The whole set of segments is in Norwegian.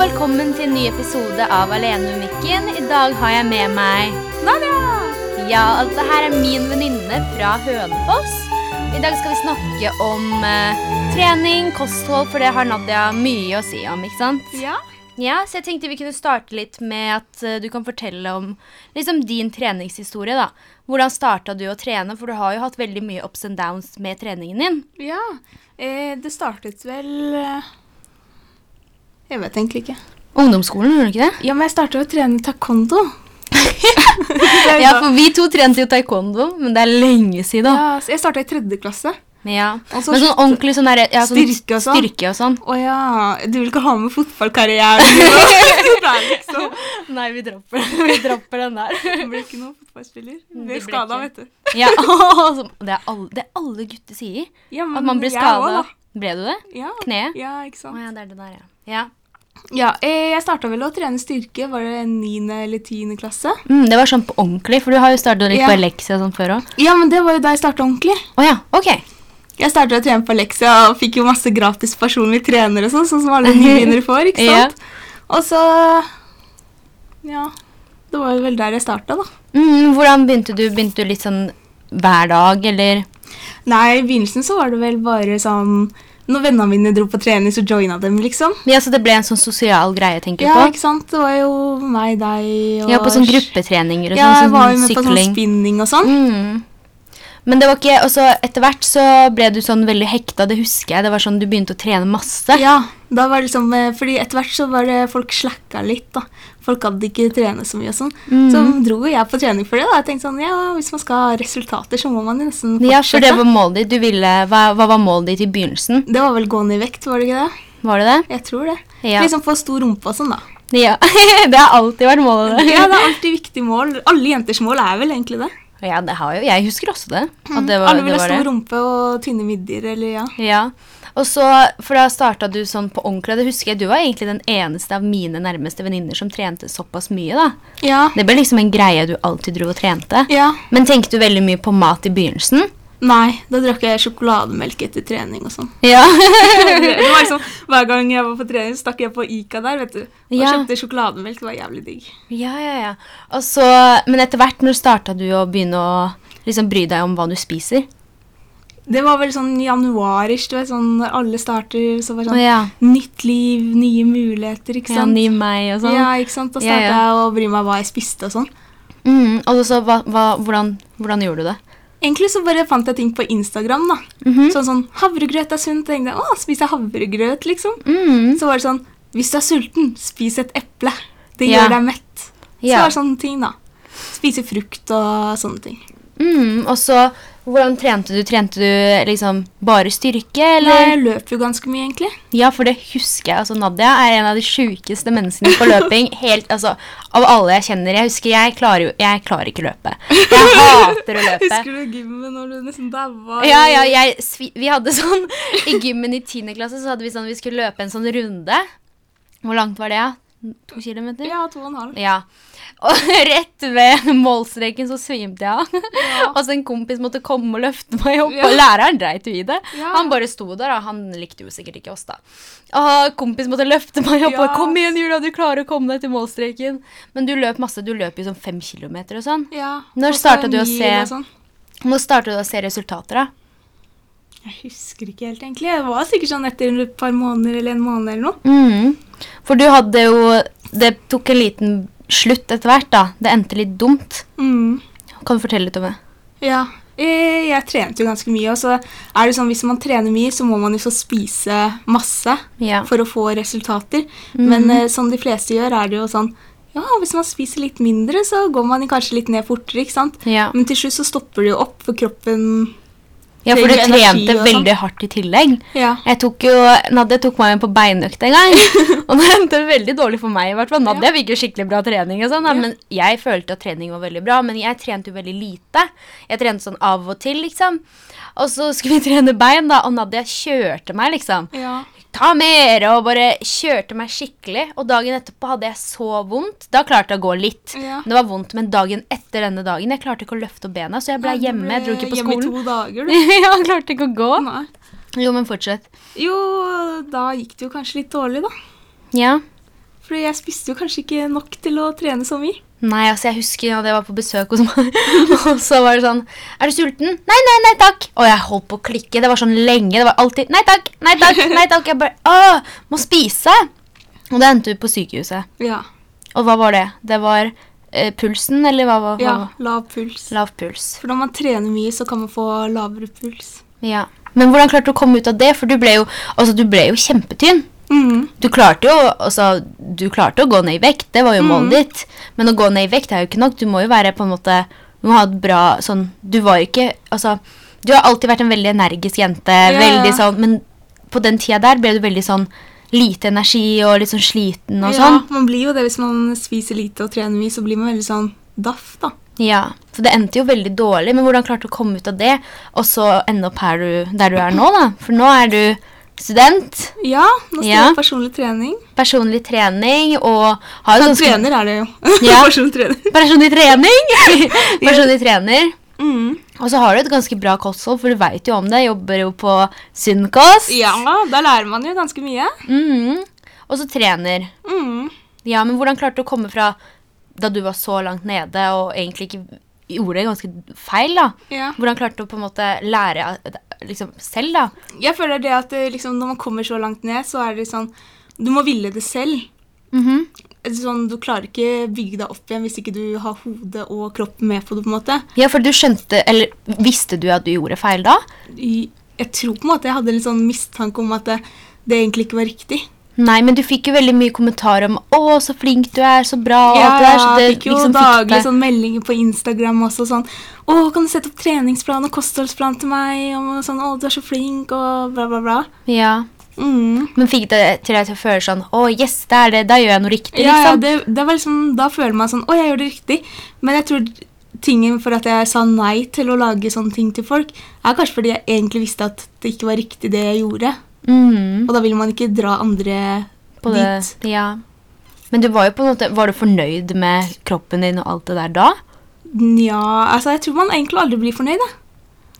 velkommen til en ny episode av Alene med mikken. I dag har jeg med meg Nadia! Ja, altså her er min venninne fra Hønefoss. I dag skal vi snakke om eh, trening, kosthold, for det har Nadia mye å si om, ikke sant? Ja. Ja, så jeg tenkte vi kunne starte litt med at eh, du kan fortelle om liksom din treningshistorie, da. Hvordan starta du å trene, for du har jo hatt veldig mye ups and downs med treningen din. ja. Eh, det startet vel eh, Jeg vet egentlig ikke. Ungdomsskolen, gjorde du ikke det? Ja, men jeg startet å trene taekwondo. Ja, for vi to trente jo taekwondo, men det er lenge siden. Ja, så jeg starta i tredje klasse. Ja. Og Men sånn ordentlig sånn der, ja, sånn Styrke og sånn. Styrke og sånn. Å ja, du vil ikke ha med fotballkarrieren din? liksom. Nei, vi dropper, vi dropper den der. Det blir ikke noen fotballspiller. Du blir skada, vet du. Ja, som- det, er alle, det alle gutter sier. Ja, men At man blir skada. Ble du det? Ja. Kneet? Ja, ikke Å sant. ja, det er det der, ja. ja. Ja, eh, jeg starta vel å trene styrke, var det 9. eller tiende klasse? Mm, det var sånn på ordentlig, for du har jo starta litt Ja. på Alexia sånn før òg. Ja, men det var jo da jeg starta ordentlig. Oh, ja, ok. Jeg startet å trene på Alexia og fikk jo masse gratis personlige trenere og sånn, sånn som alle nybegynnere får, ikke Ja. sant? Og så Ja. Det var jo vel der jeg starta, da. Mm, hvordan begynte du? Begynte du litt sånn hver dag, eller? Nei, i begynnelsen så var det vel bare sånn Når vennene mine dro på trening, så joina dem, liksom. Ja, så det ble en sånn sosial greie, tenker du Ja, på? ikke sant? Det var jo meg, deg og Ja, på sånn gruppetreninger og Ja, sånn, jeg sånn, var jo med på sånn spinning og sånn. Mm. Men det var ikke, og så etter hvert så ble du sånn veldig hekta, det husker jeg. Det var sånn du begynte å trene masse. Ja, da var det liksom eh, Fordi etter hvert så var det folk slacka litt, da. Folk hadde ikke trene så mye og sånn. Mm. Så dro jeg på trening for det. da. Jeg tenkte sånn, ja, Hvis man skal ha resultater, så må man nesten fortsette. Ja, for det var målet ditt. Du ville, hva, hva var målet ditt i begynnelsen? Det var vel gå ned i vekt, var det ikke det? Var det det? Jeg tror det. Ja. Liksom få stor rumpe og sånn, da. Ja, det har alltid vært målet. Ja, det er alltid viktig mål. Alle jenters mål er vel egentlig det. Ja, det har jo, jeg husker også det. At det var, Alle vil ha stor rumpe og tynne midjer, eller ja. Ja. Og så, for da starta du sånn på ordentlig. Det husker jeg, Du var egentlig den eneste av mine nærmeste venninner som trente såpass mye. da. Ja. Det ble liksom en greie du alltid dro og trente. ja. Men tenkte du veldig mye på mat i begynnelsen? Nei, da drakk jeg sjokolademelk etter trening og sånn. Ja. det var liksom, Hver gang jeg var på trening, stakk jeg på Ica der, vet du. Og Ja. kjøpte sjokolademelk. Det var jævlig digg. Ja, ja, ja. Og så, men etter hvert, når starta du å begynne å liksom bry deg om hva du spiser? Det var vel sånn januarish, du vet, sånn alle starter, så var det sånn ja. Nytt liv, nye muligheter, ikke sant? ja. Ny meg og sånn. Ja, ikke sant? Da Ja, starta ja. jeg å bry meg hva jeg spiste og sånn. Mm, og så, hva, hva, hvordan, hvordan gjorde du det? Egentlig så bare fant jeg ting på Instagram, da. Mhm. Sånn sånn, havregrøt er sunt. Jeg tenkte, å, spiser jeg havregrøt, liksom? Mm. Så var det sånn, hvis du er sulten, spis et eple. Det Ja. gjør deg mett. Så Ja. var det sånne ting, da. Spise frukt og sånne ting. Mm, og så, hvordan trente du? Trente du liksom bare styrke, Nei, jeg løp jo ganske mye, egentlig. Ja, for det husker jeg. Altså, Nadia er en av de sjukeste menneskene på løping. Helt, altså, Av alle jeg kjenner. Jeg husker, jeg klarer jo Jeg klarer ikke løpe. Jeg hater å løpe. Husker du gymmen når du nesten daua? Ja, ja, jeg, vi hadde sånn I gymmen i 10. klasse så hadde vi sånn Vi skulle løpe en sånn runde. Hvor langt var det, ja? To kilometer? Ja, to og en halv. Ja. Og rett ved målstreken så svimte jeg av. Og så en kompis måtte komme og løfte meg opp, Ja. og læreren dreit jo i det. Ja. Han bare sto der, og han likte jo sikkert ikke oss, da. Og kompis måtte løfte meg opp, og 'kom igjen, Julia, du klarer å komme deg til målstreken'. Men du løp masse, du løp jo sånn fem kilometer og sånn. Ja, Når starta du å se- sånn. Du å se resultater, da. Jeg husker ikke helt, egentlig. Jeg var sikkert sånn etter et par måneder eller en måned eller noe. Mm. For du hadde jo Det tok en liten slutt etter hvert, da. Det endte litt dumt. Mm. Kan du fortelle litt om det? Ja. eh, Jeg trente jo ganske mye, og så er det sånn hvis man trener mye, så må man jo så spise masse Ja. for å få resultater. Mm. Men eh, som de fleste gjør, er det jo sånn Ja, hvis man spiser litt mindre, så går man kanskje litt ned fortere, ikke sant? Ja. Men til slutt så stopper det jo opp, for kroppen ja, for du trente sånn. veldig hardt i tillegg. Ja. Jeg tok jo, Nadia tok meg med på beinøkt en gang, og det endte veldig dårlig for meg. i hvert fall. Nadia fikk jo skikkelig bra trening, og sånn, Ja. men jeg følte at trening var veldig bra. Men jeg trente jo veldig lite. Jeg trente sånn av og til, liksom. Og så skulle vi trene bein, da, og Nadia kjørte meg, liksom. Ta mer! Og bare kjørte meg skikkelig. Og dagen etterpå hadde jeg så vondt. Da klarte jeg å gå litt. Ja. Det var vondt, men dagen etter denne dagen Jeg klarte ikke å løfte opp bena, så jeg ble hjemme. Jeg dro ikke på hjemme skolen. i to dager, du. jeg klarte ikke å gå. Nei. Jo, men fortsett. Jo, da gikk det jo kanskje litt dårlig, da. Ja. For jeg spiste jo kanskje ikke nok til å trene så mye. Nei, altså jeg husker da jeg var på besøk hos meg, og så var det sånn Er du sulten? Nei, nei, nei takk. Og jeg holdt på å klikke. Det var sånn lenge. Det var alltid Nei takk, nei takk, nei takk. Jeg bare Å, må spise. Og det endte vi på sykehuset. Ja. Og hva var det? Det var eh, pulsen, eller hva var ja lav puls. Lav puls. For når man trener mye, så kan man få lavere puls. Ja. Men hvordan klarte du å komme ut av det? For du ble jo, altså, du ble jo kjempetynn. Mm. Du klarte jo altså, du klarte å gå ned i vekt, det var jo målet ditt. Men å gå ned i vekt er jo ikke nok. Du må jo være på en måte Du må ha et bra sånn Du var jo ikke Altså, du har alltid vært en veldig energisk jente. Ja. Veldig sånn Men på den tida der ble du veldig sånn lite energi og litt sånn sliten og ja, sånn. man blir jo det hvis man spiser lite og trener mye, så blir man veldig sånn daff, da. Ja, Så det endte jo veldig dårlig. Men hvordan klarte du å komme ut av det, og så ende opp her du, der du er nå, da? For nå er du student, Ja, nå skal Ja. ha personlig trening. personlig trening og har jo ganske trener er det jo. Ja. personlig trener. Personlig trening! personlig trener. Mm. Og så har du et ganske bra kosthold, for du veit jo om det. Jobber jo på sunn kost. Ja, da lærer man jo ganske mye. Mm. Og så trener. Mm. Ja, men hvordan klarte du å komme fra da du var så langt nede og egentlig ikke gjorde det ganske feil, da? Ja. Hvordan klarte du å på en måte lære liksom, selv, da? Jeg føler det at liksom, når man kommer så langt ned, så er det sånn Du må ville det selv. Mhm. Sånn, du klarer ikke bygge deg opp igjen hvis ikke du har hodet og kroppen med på det. på en måte. Ja, for du skjønte Eller visste du at du gjorde feil da? Jeg tror på en måte jeg hadde en sånn mistanke om at det, det egentlig ikke var riktig. Nei, men du fikk jo veldig mye kommentarer om 'Å, så flink du er, så bra', og alt det der. Så det fikk jo liksom daglig sånn meldinger på Instagram også sånn 'Å, kan du sette opp treningsplan og kostholdsplan til meg?' Og sånn 'Å, du er så flink', og bla, bla, bla. Ja. Mm. Men fikk det til deg til å føle sånn 'Å, yes, det er det. Da gjør jeg noe riktig', Ja, ja liksom. det, det var liksom, da føler man sånn 'Å, jeg gjør det riktig'. Men jeg tror tingen for at jeg sa nei til å lage sånne ting til folk, er kanskje fordi jeg egentlig visste at det ikke var riktig det jeg gjorde. Mhm. Og da vil man ikke dra andre På det, ja. Men du var jo på en måte Var du fornøyd med kroppen din og alt det der da? Nja, altså jeg tror man egentlig aldri blir fornøyd. Da.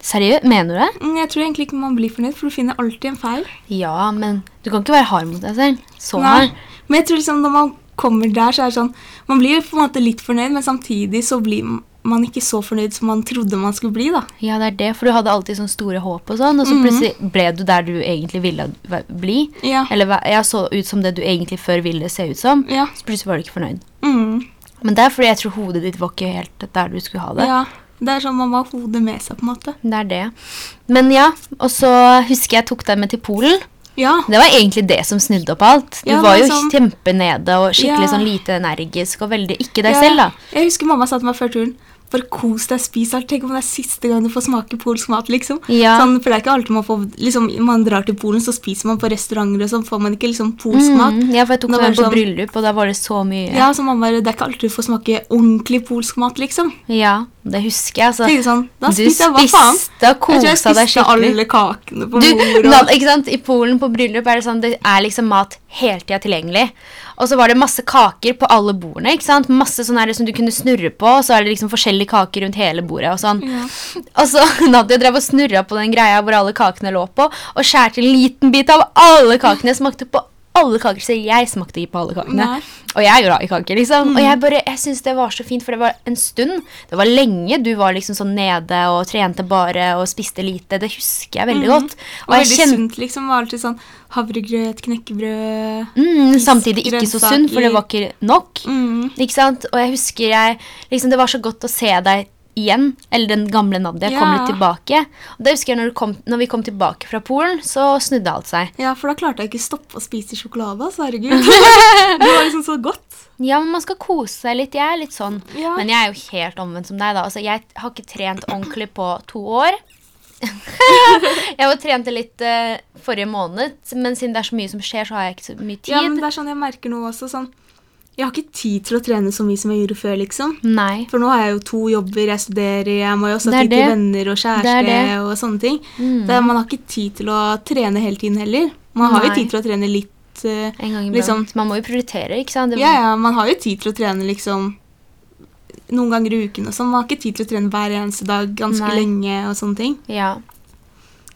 Seriøst? Mener du det? Mm, Jeg tror egentlig ikke man blir fornøyd, for du finner alltid en feil. Ja, men du kan ikke være hard mot deg selv. Så Nei. hard. Men jeg tror liksom når man kommer der, så er det sånn Man blir jo på en måte litt fornøyd, men samtidig så blir man ikke så fornøyd som man trodde man skulle bli, da. Ja, det er det, for du hadde alltid sånne store håp og sånn, og så Mhm. plutselig ble du der du egentlig ville bli. Ja. Eller jeg så ut som det du egentlig før ville se ut som. Ja. Så plutselig var du ikke fornøyd. Mm. Men det er fordi jeg tror hodet ditt var ikke helt der du skulle ha det. ja. Det er sånn man ha hodet med seg, på en måte. Det er det. Men ja, og så husker jeg tok deg med til Polen. Ja. Det var egentlig det som snudde opp alt. Du Ja, var jo sånn- kjempenede og skikkelig Ja. sånn lite energisk og veldig ikke deg Ja, selv, da. Jeg husker mamma sa til meg før turen bare kos deg, spis alt. Tenk om det er siste gang du får smake polsk mat, liksom. Ja. Sånn, for det er ikke alltid man får liksom, Man drar til Polen, så spiser man på restauranter, og sånn får man ikke liksom polsk mat. Mm, ja, for jeg tok med på sånn- bryllup, og da var det så mye. Ja, så man bare Det er ikke alltid du får smake ordentlig polsk mat, liksom. Ja, det husker jeg. Altså. Tenk sånn, da du jeg hva faen? spiste og deg skikkelig. alle kakene på Du, bordet. og- ikke sant? I Polen på bryllup er det sånn det er liksom mat hele tida tilgjengelig. Og så var det masse kaker på alle bordene. ikke sant? Masse sånn her som du kunne snurre på, og så er det liksom forskjellige kaker rundt hele bordet. Og sånn. Ja. Og så Nadia drev og snurra på den greia hvor alle kakene lå på, og skjærte en liten bit av alle kakene. Smakte på alle kaker, så jeg smakte ikke på alle kakene. Nei. Og jeg er glad i kaker, liksom. Og jeg bare, jeg syns det var så fint, for det var en stund. Det var lenge du var liksom sånn nede og trente bare og spiste lite. Det husker jeg veldig godt. Og Og jeg veldig kjent... sunt, liksom. Var alltid sånn havregrøt, knekkebrød mm, Samtidig ikke så sunt, for det var ikke nok. mm. Ikke sant? Og jeg husker jeg liksom, Det var så godt å se deg igjen. Eller den gamle Nadia kom litt tilbake. Og det husker jeg når, du kom, når vi kom tilbake fra Polen, så snudde alt seg. Ja, for da klarte jeg ikke stoppe å spise sjokolade. Så herregud. det var liksom så godt. Ja, men man skal kose seg litt. Jeg er litt sånn. Ja. Men jeg er jo helt omvendt som deg, da. Altså, jeg har ikke trent ordentlig på to år. jeg var trente litt uh, forrige måned, men siden det er så mye som skjer, så har jeg ikke så mye tid. Ja, men det er sånn jeg merker nå også. sånn Jeg har ikke tid til å trene så mye som jeg gjorde før. liksom. Nei. For nå har jeg jo to jobber, jeg studerer, jeg må jo også ha tid til venner og Det kjæreste er det. og sånne ting. Mm. Det, man har ikke tid til å trene hele tiden heller. Man har jo tid til å trene litt Uh, En gang. Liksom- Man må jo prioritere, ikke sant? Det- Ja, ja, man har jo tid til å trene liksom noen ganger i uken og sånn. Man har ikke tid til å trene hver eneste dag ganske Nei. lenge og sånne ting. Ja.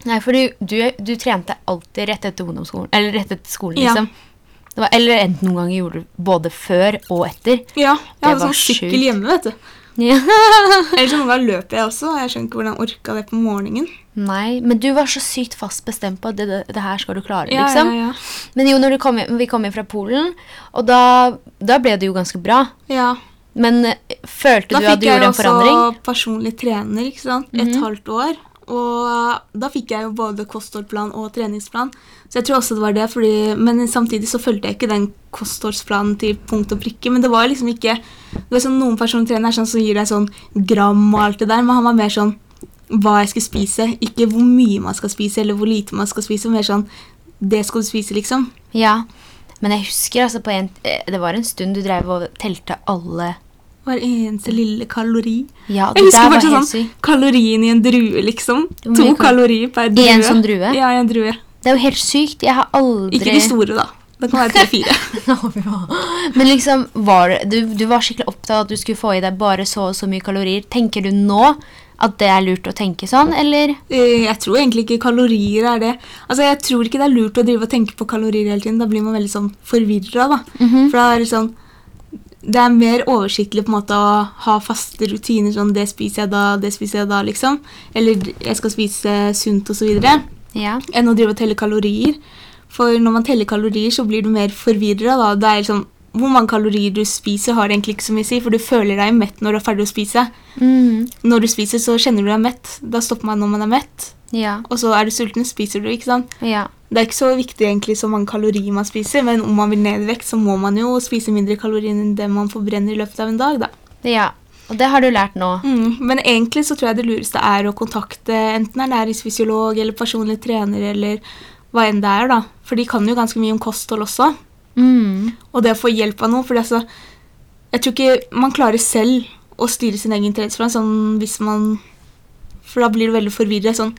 Nei, for du, du, du trente alltid rett etter ungdomsskolen, eller rett etter skolen, liksom. Det var, eller enten noen ganger gjorde du både før og etter. Ja, jeg hadde sånn sykkel sjukt. hjemme, vet du. Ja. Eller så noen ganger løper jeg også. og Jeg skjønner ikke hvordan jeg orka det på morgenen. Nei, men du var så sykt fast bestemt på at det, det, det her skal du klare, Ja, liksom. ja, ja. Men jo, når du kom, vi kom inn fra Polen, og da, da ble det jo ganske bra. ja. Men eh, følte Da du at du gjorde en forandring? Da fikk jeg også personlig trener ikke sant? et Mhm. halvt år. Og da fikk jeg jo både kostholdplan og treningsplan. Så jeg tror også det var det, fordi, men samtidig så fulgte jeg ikke den kostholdsplanen til punkt og prikke. Men det var liksom ikke det var sånn, Noen personlige trenere er sånn som gir deg sånn gram og alt det der, men han var mer sånn hva jeg skulle spise. Ikke hvor mye man skal spise, eller hvor lite man skal spise. Mer sånn det skal du spise, liksom. Ja. Men jeg husker altså på en eh, Det var en stund du drev og telte alle Hver eneste lille kalori. Ja, Jeg husker faktisk sånn kalorien i en drue, liksom. To kalorier per drue. I en sånn drue? Ja, i en drue. Det er jo helt sykt. Jeg har aldri Ikke de store, da. Det kan være tre-fire. Men liksom, var det, du, du var skikkelig opptatt av at du skulle få i deg bare så og så mye kalorier. Tenker du nå at det er lurt å tenke sånn, eller? Eh, jeg tror egentlig ikke kalorier er det. Altså, Jeg tror ikke det er lurt å drive og tenke på kalorier hele tiden. Da blir man veldig sånn forvirra, da. -hmm. For det er liksom det er mer oversiktlig på en måte å ha faste rutiner. sånn, Det spiser jeg da, det spiser jeg da, liksom. Eller jeg skal spise sunt osv. Ja. enn å drive og telle kalorier. For når man teller kalorier, så blir du mer forvirra. Det liksom, Hvor mange kalorier du spiser, har egentlig ikke så mye å si, for du føler deg mett når du er ferdig å spise. Mm. Når du spiser, så kjenner du deg mett. Da stopper man når man er mett. Ja. Og så er du sulten, spiser du. ikke sant? Ja. Det er ikke så viktig egentlig så mange kalorier man spiser, men om man vil ned i vekt, så må man jo spise mindre kalorier enn det man forbrenner i løpet av en dag. da. ja. Og det har du lært nå. Mm, men egentlig så tror jeg det lureste er å kontakte enten ernæringsfysiolog eller personlig trener eller hva enn det er, da. For de kan jo ganske mye om kosthold også. Mm. Og det å få hjelp av noe. For altså, jeg tror ikke man klarer selv å styre sin egen treningsplan sånn hvis man For da blir du veldig forvirret. Sånn.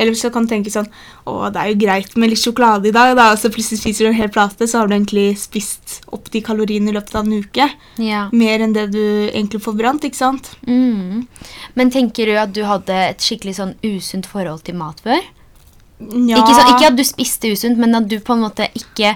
Eller så kan du tenke sånn Å, det er jo greit med litt sjokolade i dag, da. Og så plutselig spiser du en hel plate, så har du egentlig spist opp de kaloriene i løpet av en uke. Ja. Mer enn det du egentlig får brant, ikke sant? Mm. Men tenker du at du hadde et skikkelig sånn usunt forhold til mat før? Ja. Ikke, så, ikke at du spiste usunt, men at du på en måte ikke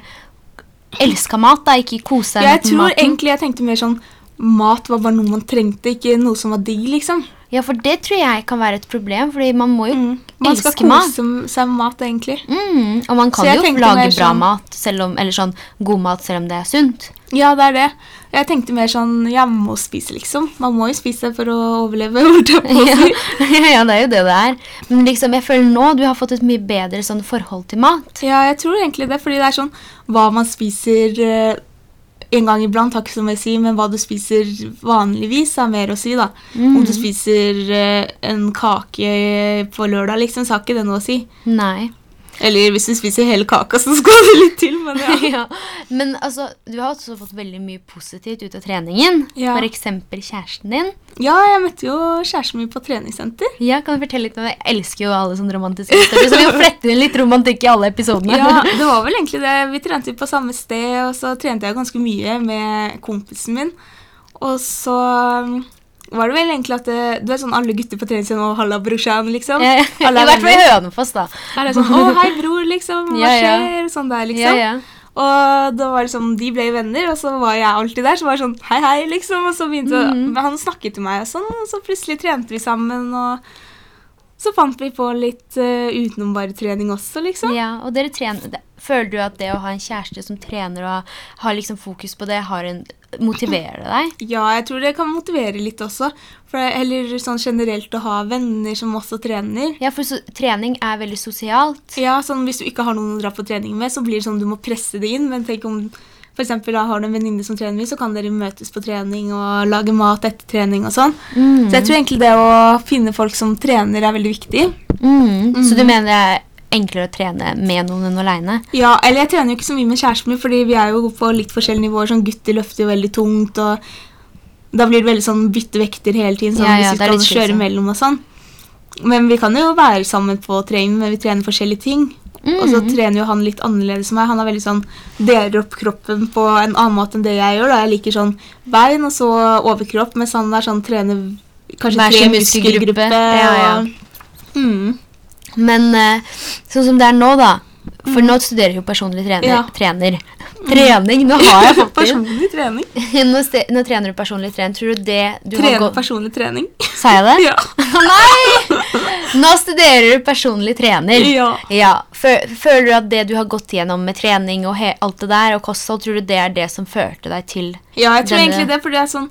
elska mat. da, Ikke kosa deg med maten. Jeg tror egentlig jeg tenkte mer sånn Mat var bare noe man trengte, ikke noe som var digg, liksom. Ja, for det tror jeg kan være et problem, fordi man må jo Mm. Man skal elske mat. kose seg med mat, egentlig. Mm, og man kan jo lage bra sånn- mat, om, eller sånn god mat selv om det er sunt. Ja, det er det. Jeg tenkte mer sånn Jeg må spise, liksom. Man må jo spise for å overleve. ja, ja, det er jo det det er. Men liksom, jeg føler nå du har fått et mye bedre sånn forhold til mat. ja, jeg tror egentlig det, fordi det er sånn Hva man spiser eh, en gang iblant, har ikke så mye å si, men hva du spiser vanligvis, har mer å si, da. Om du spiser eh, en kake på lørdag, liksom, så har ikke det noe å si. Nei. Eller hvis du spiser hele kaka, så skal det litt til, men ja. ja. Men altså, du har også fått veldig mye positivt ut av treningen. Ja. Eksempel kjæresten din. Ja, jeg møtte jo kjæresten min på treningssenter. Ja, kan du fortelle litt om det? Jeg elsker jo alle sånne romantiske historier, så vi har flette inn litt romantikk i alle episodene. Ja, det var vel egentlig det. Vi trente jo på samme sted, og så trente jeg ganske mye med kompisen min. Og så var det vel egentlig at det, Du er sånn alle gutter på treningssiden og 'halla, brorsan', liksom. Eh, I er hvert fall i. Hønefoss, da. Er det sånn 'Å, hei, bror', liksom. Hva Ja, ja. skjer? Sånn der, liksom. ja. Og da var det sånn, de ble venner, og så var jeg alltid der. Så var det sånn 'hei, hei', liksom. Og så begynte Mhm. å han snakket til meg, og sånn, og så plutselig trente vi sammen. og så fant vi på litt uh, utenom bare trening også, liksom. Ja, og dere trener, det- Føler du at det å ha en kjæreste som trener og har liksom fokus på det, har en, motiverer det deg? Ja, jeg tror det kan motivere litt også. For eller sånn generelt å ha venner som også trener. Ja, for så, trening er veldig sosialt. Ja, sånn Hvis du ikke har noen å dra på trening med, så blir det sånn du må presse det inn. Men tenk om for eksempel, da har du en venninne som trener mye, så kan dere møtes på trening og lage mat etter trening og sånn. Mm. Så jeg tror egentlig det å finne folk som trener, er veldig viktig. Mm. Så du mener det er enklere å trene med noen enn aleine? Ja, eller jeg trener jo ikke så mye med kjæresten min, fordi vi er jo på litt forskjellige nivåer. Sånn gutter løfter jo veldig tungt, og da blir det veldig sånn bytte vekter hele tiden. Sånn, Ja, ja, hvis vi skal kjøre mellom og sånn. Men vi kan jo være sammen på trening, men vi trener forskjellige ting. Og så Mm. trener jo han litt annerledes enn meg. Han er veldig sånn, deler opp kroppen på en annen måte enn det jeg gjør. Da. Jeg liker sånn bein og så overkropp, mens han er sånn trener kanskje Hver tre muskelgruppe. Ja, ja. Mm. Men eh, sånn som det er nå, da. For nå studerer du jo personlig trener. Ja. trener. Trening, nå har jeg fått det. Personlig trening. Nå, nå trener du personlig trening. Tror du det du har personlig trening. Sa jeg det? Ja. Nei! Nå studerer du personlig trener. Ja. Ja. Føler du at det du har gått igjennom med trening og alt det der, og kosthold, tror du det er det som førte deg til Ja, jeg tror Denne- egentlig det, for det er sånn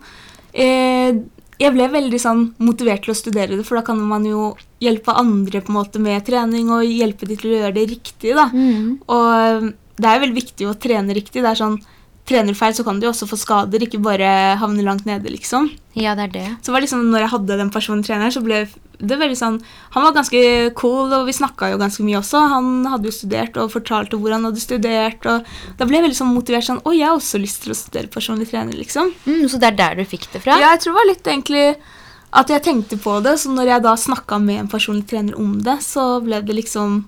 eh, Jeg ble veldig sånn motivert til å studere det, for da kan man jo hjelpe andre på en måte med trening og hjelpe de til å gjøre det riktig, da. Og eh, det er jo veldig viktig å trene riktig. Det er sånn Trener du feil, så kan du jo også få skader, ikke bare havne langt nede, liksom. Ja, det er det. Så var liksom, når jeg hadde den personen treneren, så ble det veldig sånn Han var ganske cool, og vi snakka jo ganske mye også. Han hadde jo studert og fortalte hvor han hadde studert, og da ble jeg veldig sånn motivert sånn Å, jeg har også lyst til å studere personlig trener, liksom. Mm, så det er der du fikk det fra? Ja, jeg tror det var litt egentlig at jeg tenkte på det, så når jeg da snakka med en personlig trener om det, så ble det liksom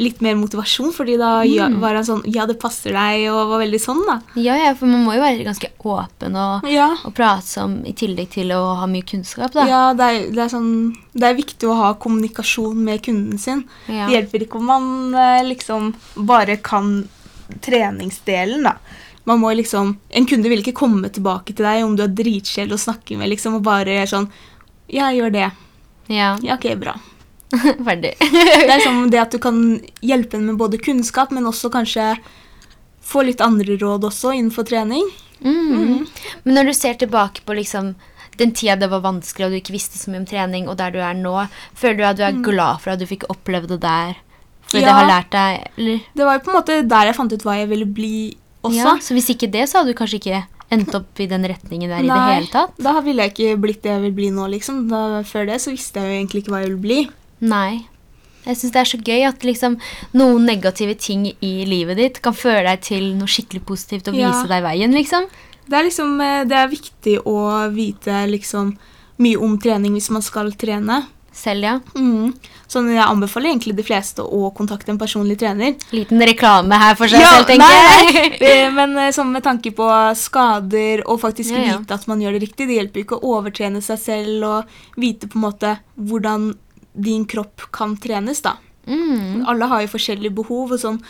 litt mer motivasjon, fordi da ja, var han sånn Ja, det passer deg, og var veldig sånn, da. Ja, ja, for man må jo være ganske åpen og, Ja. og pratsom i tillegg til å ha mye kunnskap, da. Ja, det er, det, er sånn, det er viktig å ha kommunikasjon med kunden sin. Ja. Det hjelper ikke om man eh, liksom bare kan treningsdelen, da. Man må liksom, En kunde vil ikke komme tilbake til deg om du er dritkjedelig å snakke med, liksom, og bare sånn Ja, gjør det. Ja, Ja, ok, bra. ferdig. Det er som det at du kan hjelpe henne med både kunnskap, men også kanskje få litt andre råd også innenfor trening. Mm. Men når du ser tilbake på liksom den tida det var vanskelig, og du ikke visste så mye om trening, og der du er nå, føler du at du er glad for at du fikk oppleve det der? For det Ja. har lært deg, eller? Det var jo på en måte der jeg fant ut hva jeg ville bli også. Ja, så hvis ikke det, så hadde du kanskje ikke endt opp i den retningen der i det hele tatt? da ville jeg ikke blitt det jeg vil bli nå, liksom. Da, før det så visste jeg jo egentlig ikke hva jeg ville bli. Nei. Jeg syns det er så gøy at liksom noen negative ting i livet ditt kan føre deg til noe skikkelig positivt og Ja. vise deg veien, liksom. Det er liksom, eh, det er viktig å vite liksom mye om trening hvis man skal trene. Selv, ja. Mm. Så jeg anbefaler egentlig de fleste å kontakte en personlig trener. Liten reklame her for seg Ja, selv, tenker nei, jeg. Men eh, sånn med tanke på skader og faktisk Ja, ja. vite at man gjør det riktig. Det hjelper jo ikke å overtrene seg selv og vite på en måte hvordan din kropp kan trenes, da. Mm. Alle har jo forskjellige behov. og sånn,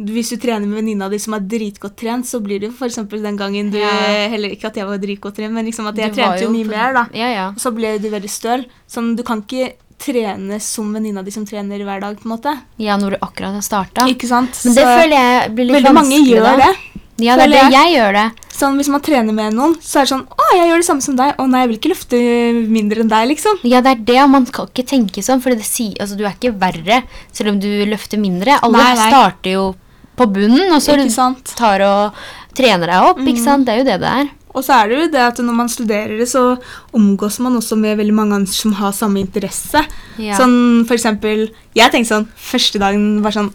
Hvis du trener med venninna di som er dritgodt trent, så blir det f.eks. den gangen du Ja. Heller ikke at jeg var dritgodt trent, men liksom at jeg du trente jo mye på- mer, da. Ja, ja. Så ble du veldig støl. Sånn, du kan ikke trene som venninna di som trener hver dag, på en måte. Ja, når du akkurat har starta. Men det Så føler jeg blir litt vanskelig. veldig mange gjør da. det. Ja, det er det jeg gjør det. Sånn, Hvis man trener med noen, så er det sånn Å, jeg gjør det samme som deg. Å nei, jeg vil ikke løfte mindre enn deg, liksom. Ja, det er det, og man kan ikke tenke sånn, for det sier, altså, du er ikke verre selv om du løfter mindre. Alle Nei, nei. starter jo på bunnen, og så tar og trener deg opp, ikke sant? Det er jo det det er. Og så er det jo det at når man studerer det, så omgås man også med veldig mange andre som har samme interesse. Ja. Sånn for eksempel Jeg tenkte sånn Første dagen var sånn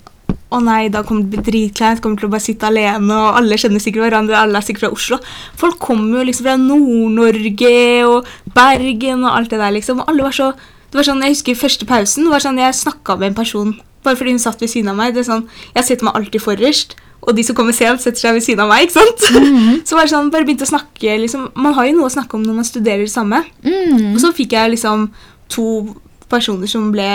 å nei, da kommer det bli dritkleint, kommer til å bare sitte alene, og alle kjenner sikkert hverandre, alle er sikkert fra Oslo. Folk kommer jo liksom fra Nord-Norge og Bergen og alt det der, liksom. Og alle var så Det var sånn, Jeg husker første pausen var sånn, jeg snakka med en person bare fordi hun satt ved siden av meg. det er sånn, Jeg setter meg alltid forrest, og de som kommer sent, setter seg ved siden av meg. ikke sant? Så var det sånn, bare begynte å snakke, liksom, Man har jo noe å snakke om når man studerer det samme. Mm. Og så fikk jeg liksom to personer som ble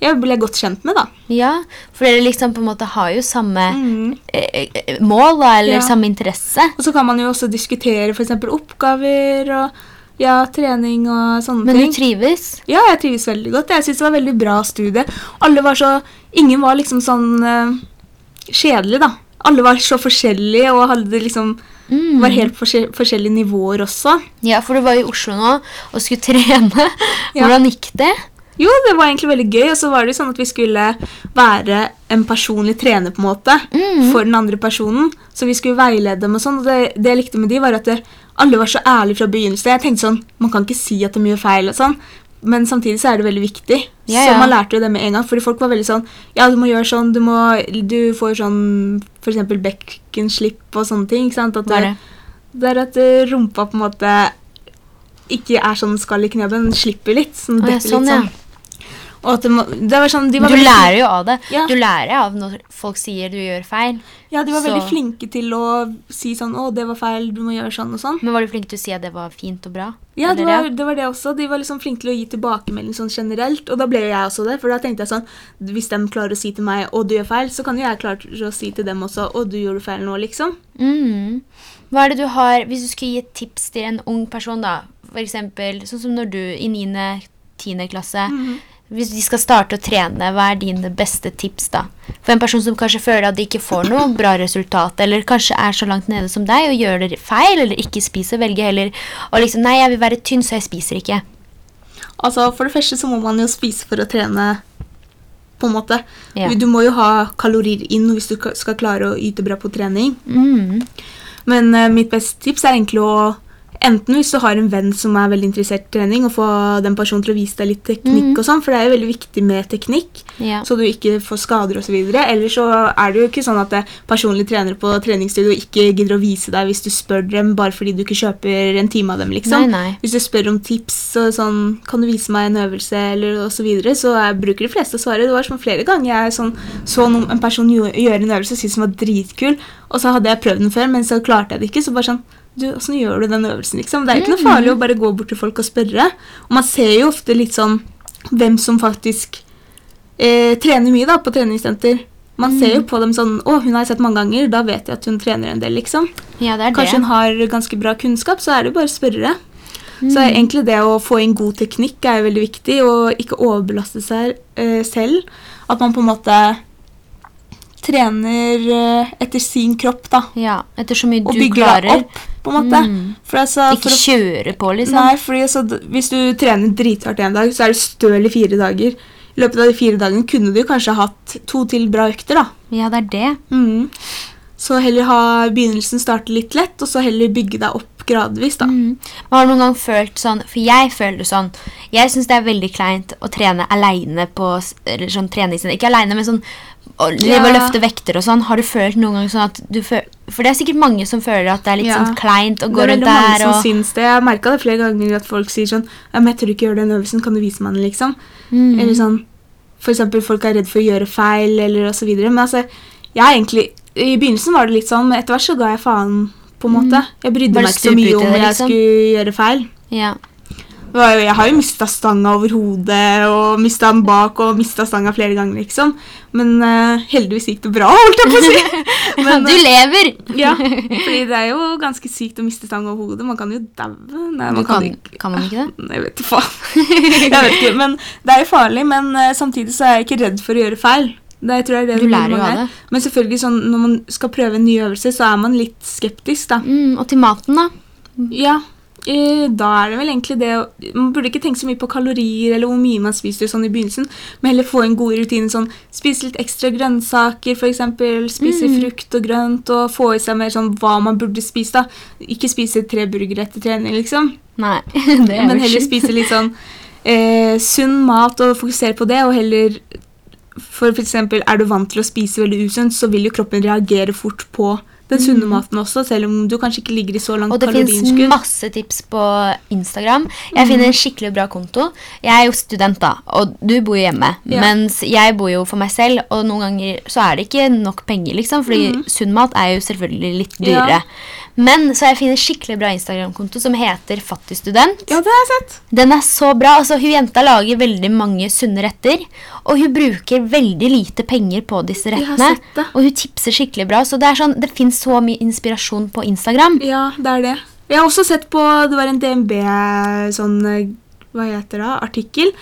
jeg ble godt kjent med, da. Ja, for dere liksom på en måte har jo samme Mm. eh, eh, mål, da, eller Ja. samme interesse. Og så kan man jo også diskutere f.eks. oppgaver og ja, trening og sånne Men ting. du trives? Ja, jeg trives veldig godt. Jeg syns det var veldig bra studie. Alle var så Ingen var liksom sånn eh, kjedelig, da. Alle var så forskjellige og hadde liksom Mm. var helt forskjell forskjellige nivåer også. Ja, for du var i Oslo nå og skulle trene. Hvordan gikk det? Jo, det var egentlig veldig gøy. Og så var det jo sånn at vi skulle være en personlig trener på en måte Mm. for den andre personen. Så vi skulle veilede dem og sånn. Og det, det jeg likte med de, var at det, alle var så ærlige fra begynnelsen. Jeg tenkte sånn, Man kan ikke si at de gjør feil og sånn. Men samtidig så er det veldig viktig. Ja, Så man lærte jo det med en gang. Fordi folk var veldig sånn Ja, du må gjøre sånn. Du, må, du får sånn f.eks. bekkenslipp og sånne ting. ikke sant? At det? det er at rumpa på en måte ikke er sånn skall i kneet, den slipper litt. Sånn, Å, ja, sånn, litt ja. sånn. Og at det, må, det var sånn, de var Du veldig- lærer jo av det. Ja. Du lærer av når folk sier du gjør feil. Ja, de var så- veldig flinke til å si sånn 'Å, det var feil, du må gjøre sånn og sånn'. Men var du flink til å si at det var fint og bra? Ja, det var, det var det også. De var liksom flinke til å gi tilbakemelding sånn generelt. Og da ble jo jeg også det, for da tenkte jeg sånn Hvis de klarer å si til meg 'Å, du gjør feil', så kan jo jeg klare å si til dem også 'Å, du gjorde feil nå', liksom. Mm. Hva er det du har Hvis du skulle gi et tips til en ung person, da, for eksempel sånn som når du i 9.-10. klasse Mhm. Hvis de skal starte å trene, hva er dine beste tips da? For en person som kanskje føler at de ikke får noe bra resultat, eller kanskje er så langt nede som deg og gjør det feil, eller ikke spiser, velger heller og liksom Nei, jeg vil være tynn, så jeg spiser ikke. Altså, For det første så må man jo spise for å trene, på en måte. Ja. Du må jo ha kalorier inn hvis du skal klare å yte bra på trening. Mm. Men uh, mitt beste tips er egentlig å Enten hvis du har en venn som er veldig interessert i trening, og få den personen til å vise deg litt teknikk og sånn, for det er jo veldig viktig med teknikk, Ja. så du ikke får skader osv. Eller så er det jo ikke sånn at det personlig trenere på treningsstudio ikke gidder å vise deg hvis du spør dem bare fordi du ikke kjøper en time av dem, liksom. Nei, nei. Hvis du spør om tips og sånn, kan du vise meg en øvelse, eller og så videre, så jeg bruker de fleste å svare. Det var sånn flere ganger jeg sånn, så noen, en person gjøre en øvelse og syntes den var dritkul, og så hadde jeg prøvd den før, men så klarte jeg det ikke, så bare sånn, du, hvordan gjør du den øvelsen, liksom? Det er ikke noe farlig å bare gå bort til folk og spørre. Og man ser jo ofte litt sånn, hvem som faktisk eh, trener mye da, på treningssenter. Man ser jo på dem sånn, å, hun har jeg sett mange ganger, da vet jeg at hun trener en del, liksom. ja, det er Kanskje det. hun har ganske bra kunnskap, så er det jo bare å spørre. Så Mm. Så egentlig det å få inn god teknikk er veldig viktig, og ikke overbelaste seg eh, selv. At man på en måte trener eh, etter sin kropp, da. Ja, etter så mye Og du bygger klarer. deg opp, på en måte. Mm. Altså, Ikke å, kjøre på, liksom. nei, fordi altså, hvis du trener drithardt en dag, så er du støl i fire dager. I løpet av de fire dagene kunne du kanskje hatt to til bra økter, da. Ja, det er det. Mm. Så heller ha begynnelsen starte litt lett, og så heller bygge deg opp gradvis, da. Mm. Har du noen gang følt sånn For jeg føler sånn Jeg syns det er veldig kleint å trene aleine på Eller sånn treningssenter. Ikke aleine, men sånn å og løfte vekter og sånn. Har du følt noen gang sånn at du føler For det er sikkert mange som føler at det er litt Ja. sånn kleint å Det er rundt veldig mange som syns det. Jeg har merka det flere ganger at folk sier sånn ja, men 'Jeg tør ikke gjøre den øvelsen, kan du vise meg den?' liksom. Mm. Eller sånn For eksempel folk er redd for å gjøre feil, eller og så videre. Men altså, jeg er egentlig I begynnelsen var det litt sånn, men etter hvert så ga jeg faen, på en måte. Jeg brydde Bare meg ikke så mye ut i om det, jeg liksom? skulle gjøre feil. Ja. Jeg har jo mista stanga over hodet, og mista den bak, og mista stanga flere ganger, liksom. Men uh, heldigvis gikk det bra, holdt jeg på å si. Men, du eh, lever! ja, fordi det er jo ganske sykt å miste stanga over hodet. Man kan jo daue. Kan, kan, kan man ikke det? Jeg vet faen. jeg vet ikke, men Det er jo farlig, men uh, samtidig så er jeg ikke redd for å gjøre feil. Det tror jeg er det Du lærer jo av det. Men selvfølgelig sånn, når man skal prøve en ny øvelse, så er man litt skeptisk, da. Mm, og til maten, da? Ja, da er det vel egentlig det Man burde ikke tenke så mye på kalorier eller hvor mye man spiser sånn i begynnelsen, men heller få en god rutine sånn Spise litt ekstra grønnsaker, f.eks. Spise Mm. frukt og grønt, og få i seg mer sånn hva man burde spise, da. Ikke spise tre burgere etter trening, liksom. Nei. det er Men heller spise litt sånn eh, sunn mat og fokusere på det, og heller For eksempel, er du vant til å spise veldig usunt, så vil jo kroppen reagere fort på den sunne maten også, selv om du kanskje ikke ligger i så langt Mm. Og det fins masse tips på Instagram. Jeg finner en skikkelig bra konto. Jeg er jo student, da, og du bor jo hjemme. Ja. Mens jeg bor jo for meg selv, og noen ganger så er det ikke nok penger, liksom. Fordi sunn mat er jo selvfølgelig litt dyrere. Ja. Men så jeg finner en skikkelig bra Instagram-konto som heter Fattig student. Ja, det har jeg sett. Den er så bra. altså Hun jenta lager veldig mange sunne retter. Og hun bruker veldig lite penger på disse Jeg har rettene. sett det. Og hun tipser skikkelig bra. Så det er sånn, det fins så mye inspirasjon på Instagram. Ja, det er det. Jeg har også sett på Det var en DNB sånn Hva heter det? Artikkel.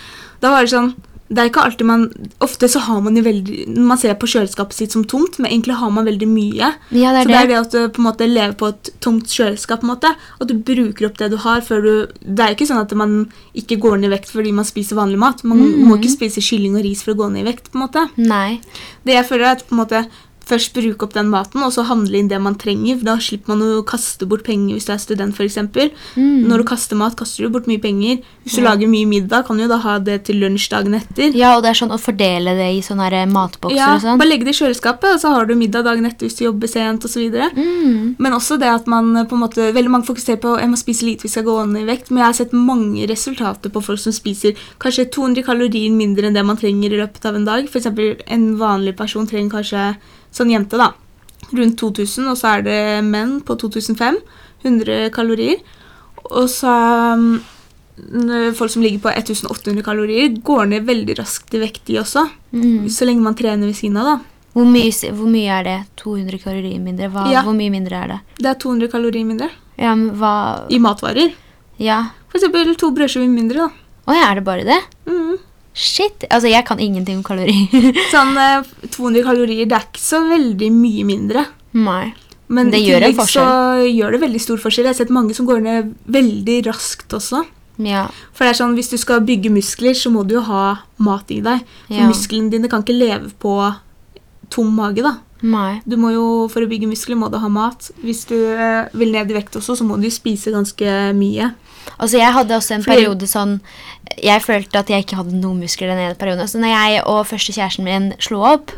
Da var det sånn det er ikke alltid man, Ofte så har man jo veldig Man ser på kjøleskapet sitt som tomt, men egentlig har man veldig mye. Ja, det så det det. er det at du på en måte lever på et tomt kjøleskap. på en måte, At du bruker opp det du har. før du, Det er ikke sånn at man ikke går ned i vekt fordi man spiser vanlig mat. Man Mm. må ikke spise kylling og ris for å gå ned i vekt. på en måte. Nei. Det jeg føler er at på en måte, først bruke opp den maten, og så handle inn det man trenger. Da slipper man å kaste bort penger hvis du er student, f.eks. Mm. Når du kaster mat, kaster du bort mye penger. Hvis du Ja. lager mye middag, kan du jo da ha det til lunsj dagen etter. Ja, og det er sånn å fordele det i sånne matbokser Ja, og sånn. Bare legge det i kjøleskapet, og så har du middag dagen etter hvis du jobber sent osv. Mm. Men også det at man eh, på en måte, veldig mange fokuserer på jeg må spise lite hvis jeg går ned i vekt. Men jeg har sett mange resultater på folk som spiser kanskje 200 kalorier mindre enn det man trenger i løpet av en dag. F.eks. en vanlig person trenger kanskje, sånn jente da, rundt 2000, og så er det menn på 2005. 100 kalorier. Og så um, folk som ligger på 1800 kalorier, går ned veldig raskt i vekt, de også. Mm. Så lenge man trener ved siden av, da. Hvor, mye, hvor mye er det? 200 kalorier mindre? Hva, Ja. Hvor mye mindre er det? Det er 200 kalorier mindre Ja, men hva i matvarer. Ja. For eksempel to brødskiver mindre, da. Å ja, er det bare det? Mhm. Shit. Altså, jeg kan ingenting om kalorier. Sånn eh, 200 kalorier, det er ikke så veldig mye mindre. Nei. Men Det gjør en forskjell. så gjør det veldig stor forskjell. Jeg har sett mange som går ned veldig raskt også. Ja. For det er sånn, Hvis du skal bygge muskler, så må du jo ha mat i deg. For Ja. Musklene dine kan ikke leve på tom mage. da. Nei. Du må jo, For å bygge muskler må du ha mat. Hvis du eh, vil ned i vekt også, så må du spise ganske mye. Altså, jeg hadde også en Fordi- periode sånn Jeg følte at jeg ikke hadde noen muskler den ene perioden. Så når jeg og første kjæresten min slo opp,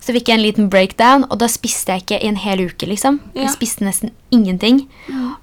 så fikk jeg en liten breakdown, og da spiste jeg ikke i en hel uke, liksom. Ja. Jeg spiste nesten ingenting.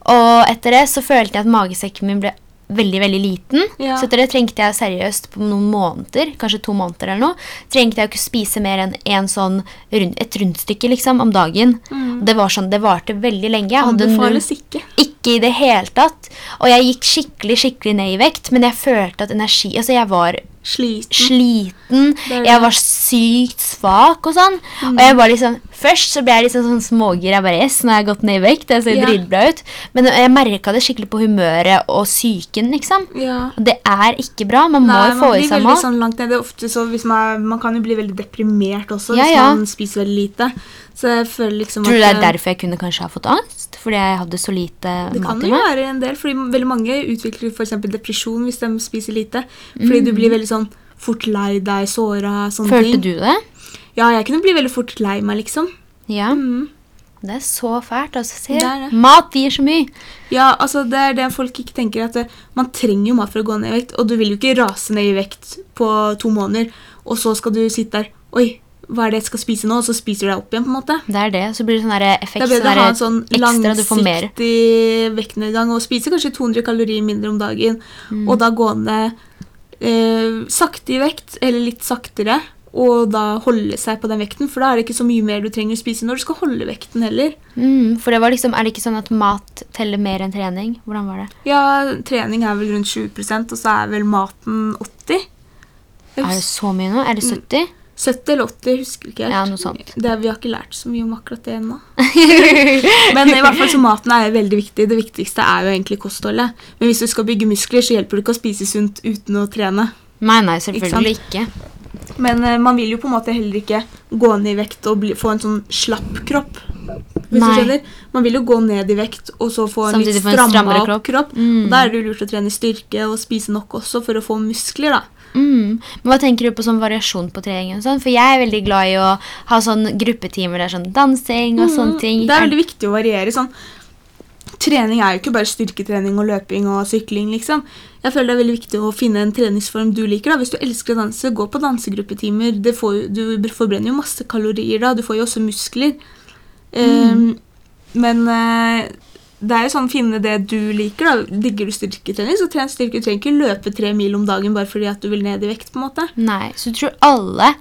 Og etter det så følte jeg at magesekken min ble veldig, veldig liten. Ja. Så etter det trengte jeg seriøst på noen måneder, kanskje to måneder eller noe, trengte jeg ikke spise mer enn en sånn, rund, et rundstykke liksom, om dagen. Det var sånn, det varte veldig lenge. Anbefales ikke. ikke i det hele tatt. Og jeg gikk skikkelig, skikkelig ned i vekt, men jeg følte at energi Altså, jeg var Sliten. sliten, Det er det. jeg var sykt svak og sånn. Og jeg var liksom Først så ble jeg liksom sånn smågir. Jeg bare Yes, nå har jeg gått ned i vekt. Jeg ser Ja. dritbra ut. Men jeg merka det skikkelig på humøret og psyken, liksom. Ja. Og det er ikke bra. Man må jo få i seg mat. sånn langt nede. Ofte så hvis man, er- man kan jo bli veldig deprimert også Ja, hvis ja. man spiser veldig lite. Så jeg føler liksom Tror du det er derfor jeg kunne kanskje ha fått angst? Fordi jeg hadde så lite det kan mat i jo være en del, fordi veldig mange utvikler eksempel depresjon hvis de spiser lite. Fordi du blir veldig sånn fort lei deg, såra, sånne Mm. Følte ting. du det? Ja, jeg kunne bli veldig fort lei meg, liksom. Ja. Mm. Det er så fælt. altså. Se, Det det. mat gir så mye. Ja, altså det er det folk ikke tenker at det, Man trenger jo mat for å gå ned i vekt, og du vil jo ikke rase ned i vekt på to måneder, og så skal du sitte der Oi, hva er det jeg skal spise nå? Og så spiser du deg opp igjen, på en måte. Det er det. Så blir det sånn effekt. Det er bedre å ha en sånn ekstra, du får mer. langsiktig vektnedgang og spise kanskje 200 kalorier mindre om dagen, Mm. og da gå ned eh, sakte i vekt, eller litt saktere, og da holde seg på den vekten, for da er det ikke så mye mer du trenger å spise når du skal holde vekten heller. Mm, for det var liksom, Er det ikke sånn at mat teller mer enn trening? Hvordan var det? Ja, trening er vel rundt 20% og så er vel maten 80 Jeg Er det så mye nå? Er det 70? 70 eller 80, jeg husker ikke helt. Ja, noe sånt. Det, vi har ikke lært så mye om akkurat det ennå. Men i hvert fall så maten er veldig viktig. Det viktigste er jo egentlig kostholdet. Men hvis du skal bygge muskler, så hjelper det ikke å spise sunt uten å trene. Nei, nei, selvfølgelig ikke. Men uh, man vil jo på en måte heller ikke gå ned i vekt og bli, få en sånn slapp kropp. Hvis Nei. du skjønner. Man vil jo gå ned i vekt og så få en Samtidig litt stramma strammere opp kropp. kropp. Mm. Og Da er det jo lurt å trene styrke og spise nok også for å få muskler. da. Mm. Men Hva tenker du på sånn variasjon på trening? sånn? For jeg er veldig glad i å ha sånn gruppetimer der sånn dansing og sånne ting. Mm. Det er veldig viktig å variere. sånn Trening er jo ikke bare styrketrening og løping og sykling. liksom. Jeg føler det er veldig viktig å finne en treningsform du liker. da. Hvis du elsker å danse, gå på dansegruppetimer. Det får, du forbrenner jo masse kalorier da. Du får jo også muskler. Eh, men eh, det er jo sånn finne det du liker. da. Digger du styrketrening, så tren styrke. Du trenger ikke løpe tre mil om dagen bare fordi at du vil ned i vekt. på en måte. Nei, Så du tror alle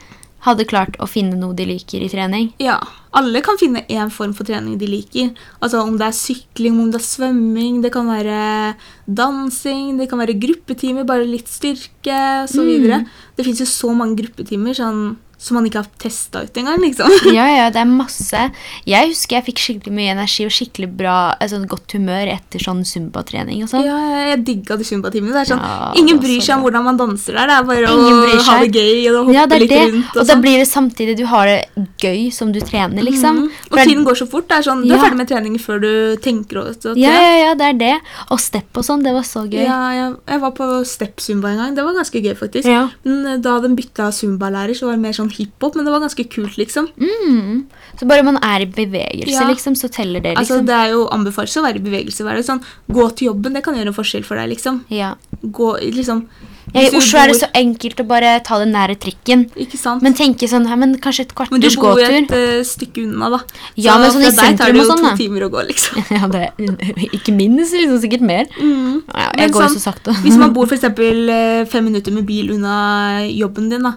hadde klart å finne noe de liker i trening? Ja, alle kan finne én form for trening de liker. Altså Om det er sykling, om det er svømming, det kan være dansing, det kan være gruppetimer, bare litt styrke osv. Mm. Det fins jo så mange gruppetimer sånn, som man ikke har testa ut engang. liksom. Ja, ja, det er masse. Jeg husker jeg fikk skikkelig mye energi og skikkelig bra, altså, godt humør etter sånn zumba-trening og sånn. Ja, jeg digga de zumbatimene. Det er sånn, Ja, ingen bryr seg om hvordan man danser der. Det er bare Ingen å ha det gøy og hoppe Ja, det er litt det. rundt. Og Og, da sånn. blir det samtidig du har det gøy som du trener, liksom. Mm. Og tiden går så fort. Det er sånn, Du Ja. er ferdig med treningen før du tenker over det. Ja, ja, ja, det er det. Og step og sånn, det var så gøy. Ja, jeg, jeg var på step-zumba en gang. Det var ganske gøy, faktisk. Ja. Men eh, da den bytta zumba-lærer, så var det mer sånn om hiphop, men det var ganske kult, liksom. Mm. Så bare man er i bevegelse, Ja. liksom, så teller det, Altså, liksom. Det er jo anbefales å være i bevegelse Være. Sånn, gå til jobben, det kan gjøre en forskjell for deg, liksom. ja. Gå, liksom Ja, I Oslo bor... Er det så enkelt å bare ta den nære trikken. Ikke sant? Men tenke sånn, her, men kanskje et Men du bor jo et uh, stykke unna, da. Ja, men sånn i fra deg tar det jo sånn, to timer å gå, liksom. Ja, det er ikke minst, liksom, sikkert mer. Mm. Ja, Men jeg går jo sånn, så sakte. Hvis man bor eksempel eh, fem minutter med bil unna jobben din, da,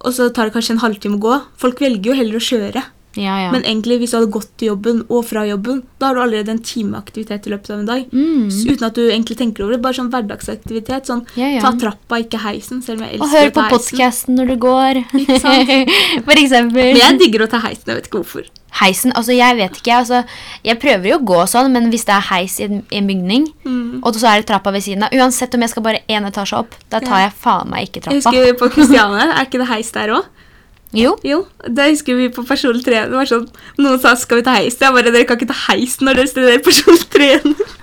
og så tar det kanskje en halvtime å gå Folk velger jo heller å kjøre. Ja, ja. Men egentlig, hvis du hadde gått til jobben og fra jobben, da har du allerede en timeaktivitet i løpet av en dag. mm. Uten at du egentlig tenker over det. Bare sånn hverdagsaktivitet. Sånn, Ja. Ta trappa, ikke heisen. Selv om jeg Og elsker hør å på ta heisen. podkasten når du går. Ikke sant? For eksempel. Men jeg digger å ta heisen. Jeg vet ikke hvorfor. Heisen, altså jeg vet ikke, altså Jeg prøver jo å gå sånn, men hvis det er heis i en, i en bygning, Mm. og så er det trappa ved siden av Uansett om jeg skal bare én etasje opp, da tar jeg faen meg ikke Jeg trappa. husker på Kristiane. Er ikke det heis der òg? Jo. Jo, da husker vi på personlig trening. Det var sånn, Noen sa skal vi ta heis. Jeg bare, Dere kan ikke ta heis når dere studerer personlig trening.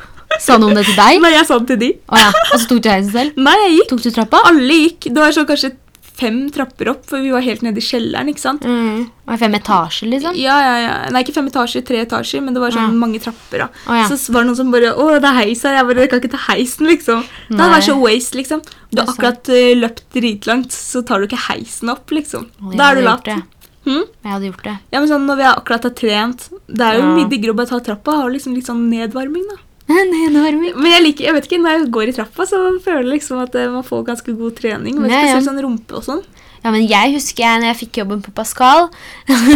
Sa noen det til deg? Nei, jeg sa det til de. Å ja. Og så tok du heisen selv? Nei, jeg gikk. Tok du trappa? Alle gikk. Det var sånn kanskje fem trapper opp, for vi var helt nede i kjelleren. ikke sant? Mm. Og Fem etasjer, liksom? Ja, ja, ja. Nei, ikke fem etasjer, tre etasjer, men det var sånn Ja. mange trapper. da. Oh, ja. Så var det noen som bare 'Å, det er heis her.' Jeg bare jeg kan ikke ta heisen', liksom. Det hadde vært så waste, liksom. Du har akkurat uh, løpt dritlangt, så tar du ikke heisen opp, liksom. Jeg Da er du lat. det. Hm? Jeg hadde gjort det. Ja, men sånn, Når vi akkurat har trent Det er jo Ja. mye diggere å bare ta trappa. Har liksom litt sånn nedvarming, da. Nedvarming. Men jeg liker, jeg vet ikke, når jeg går i trappa, så føler jeg liksom at eh, man får ganske god trening. Men Ja, ja. spesielt sånn rumpe og sånn. Ja, men jeg husker jeg når jeg fikk jobben på Pascal.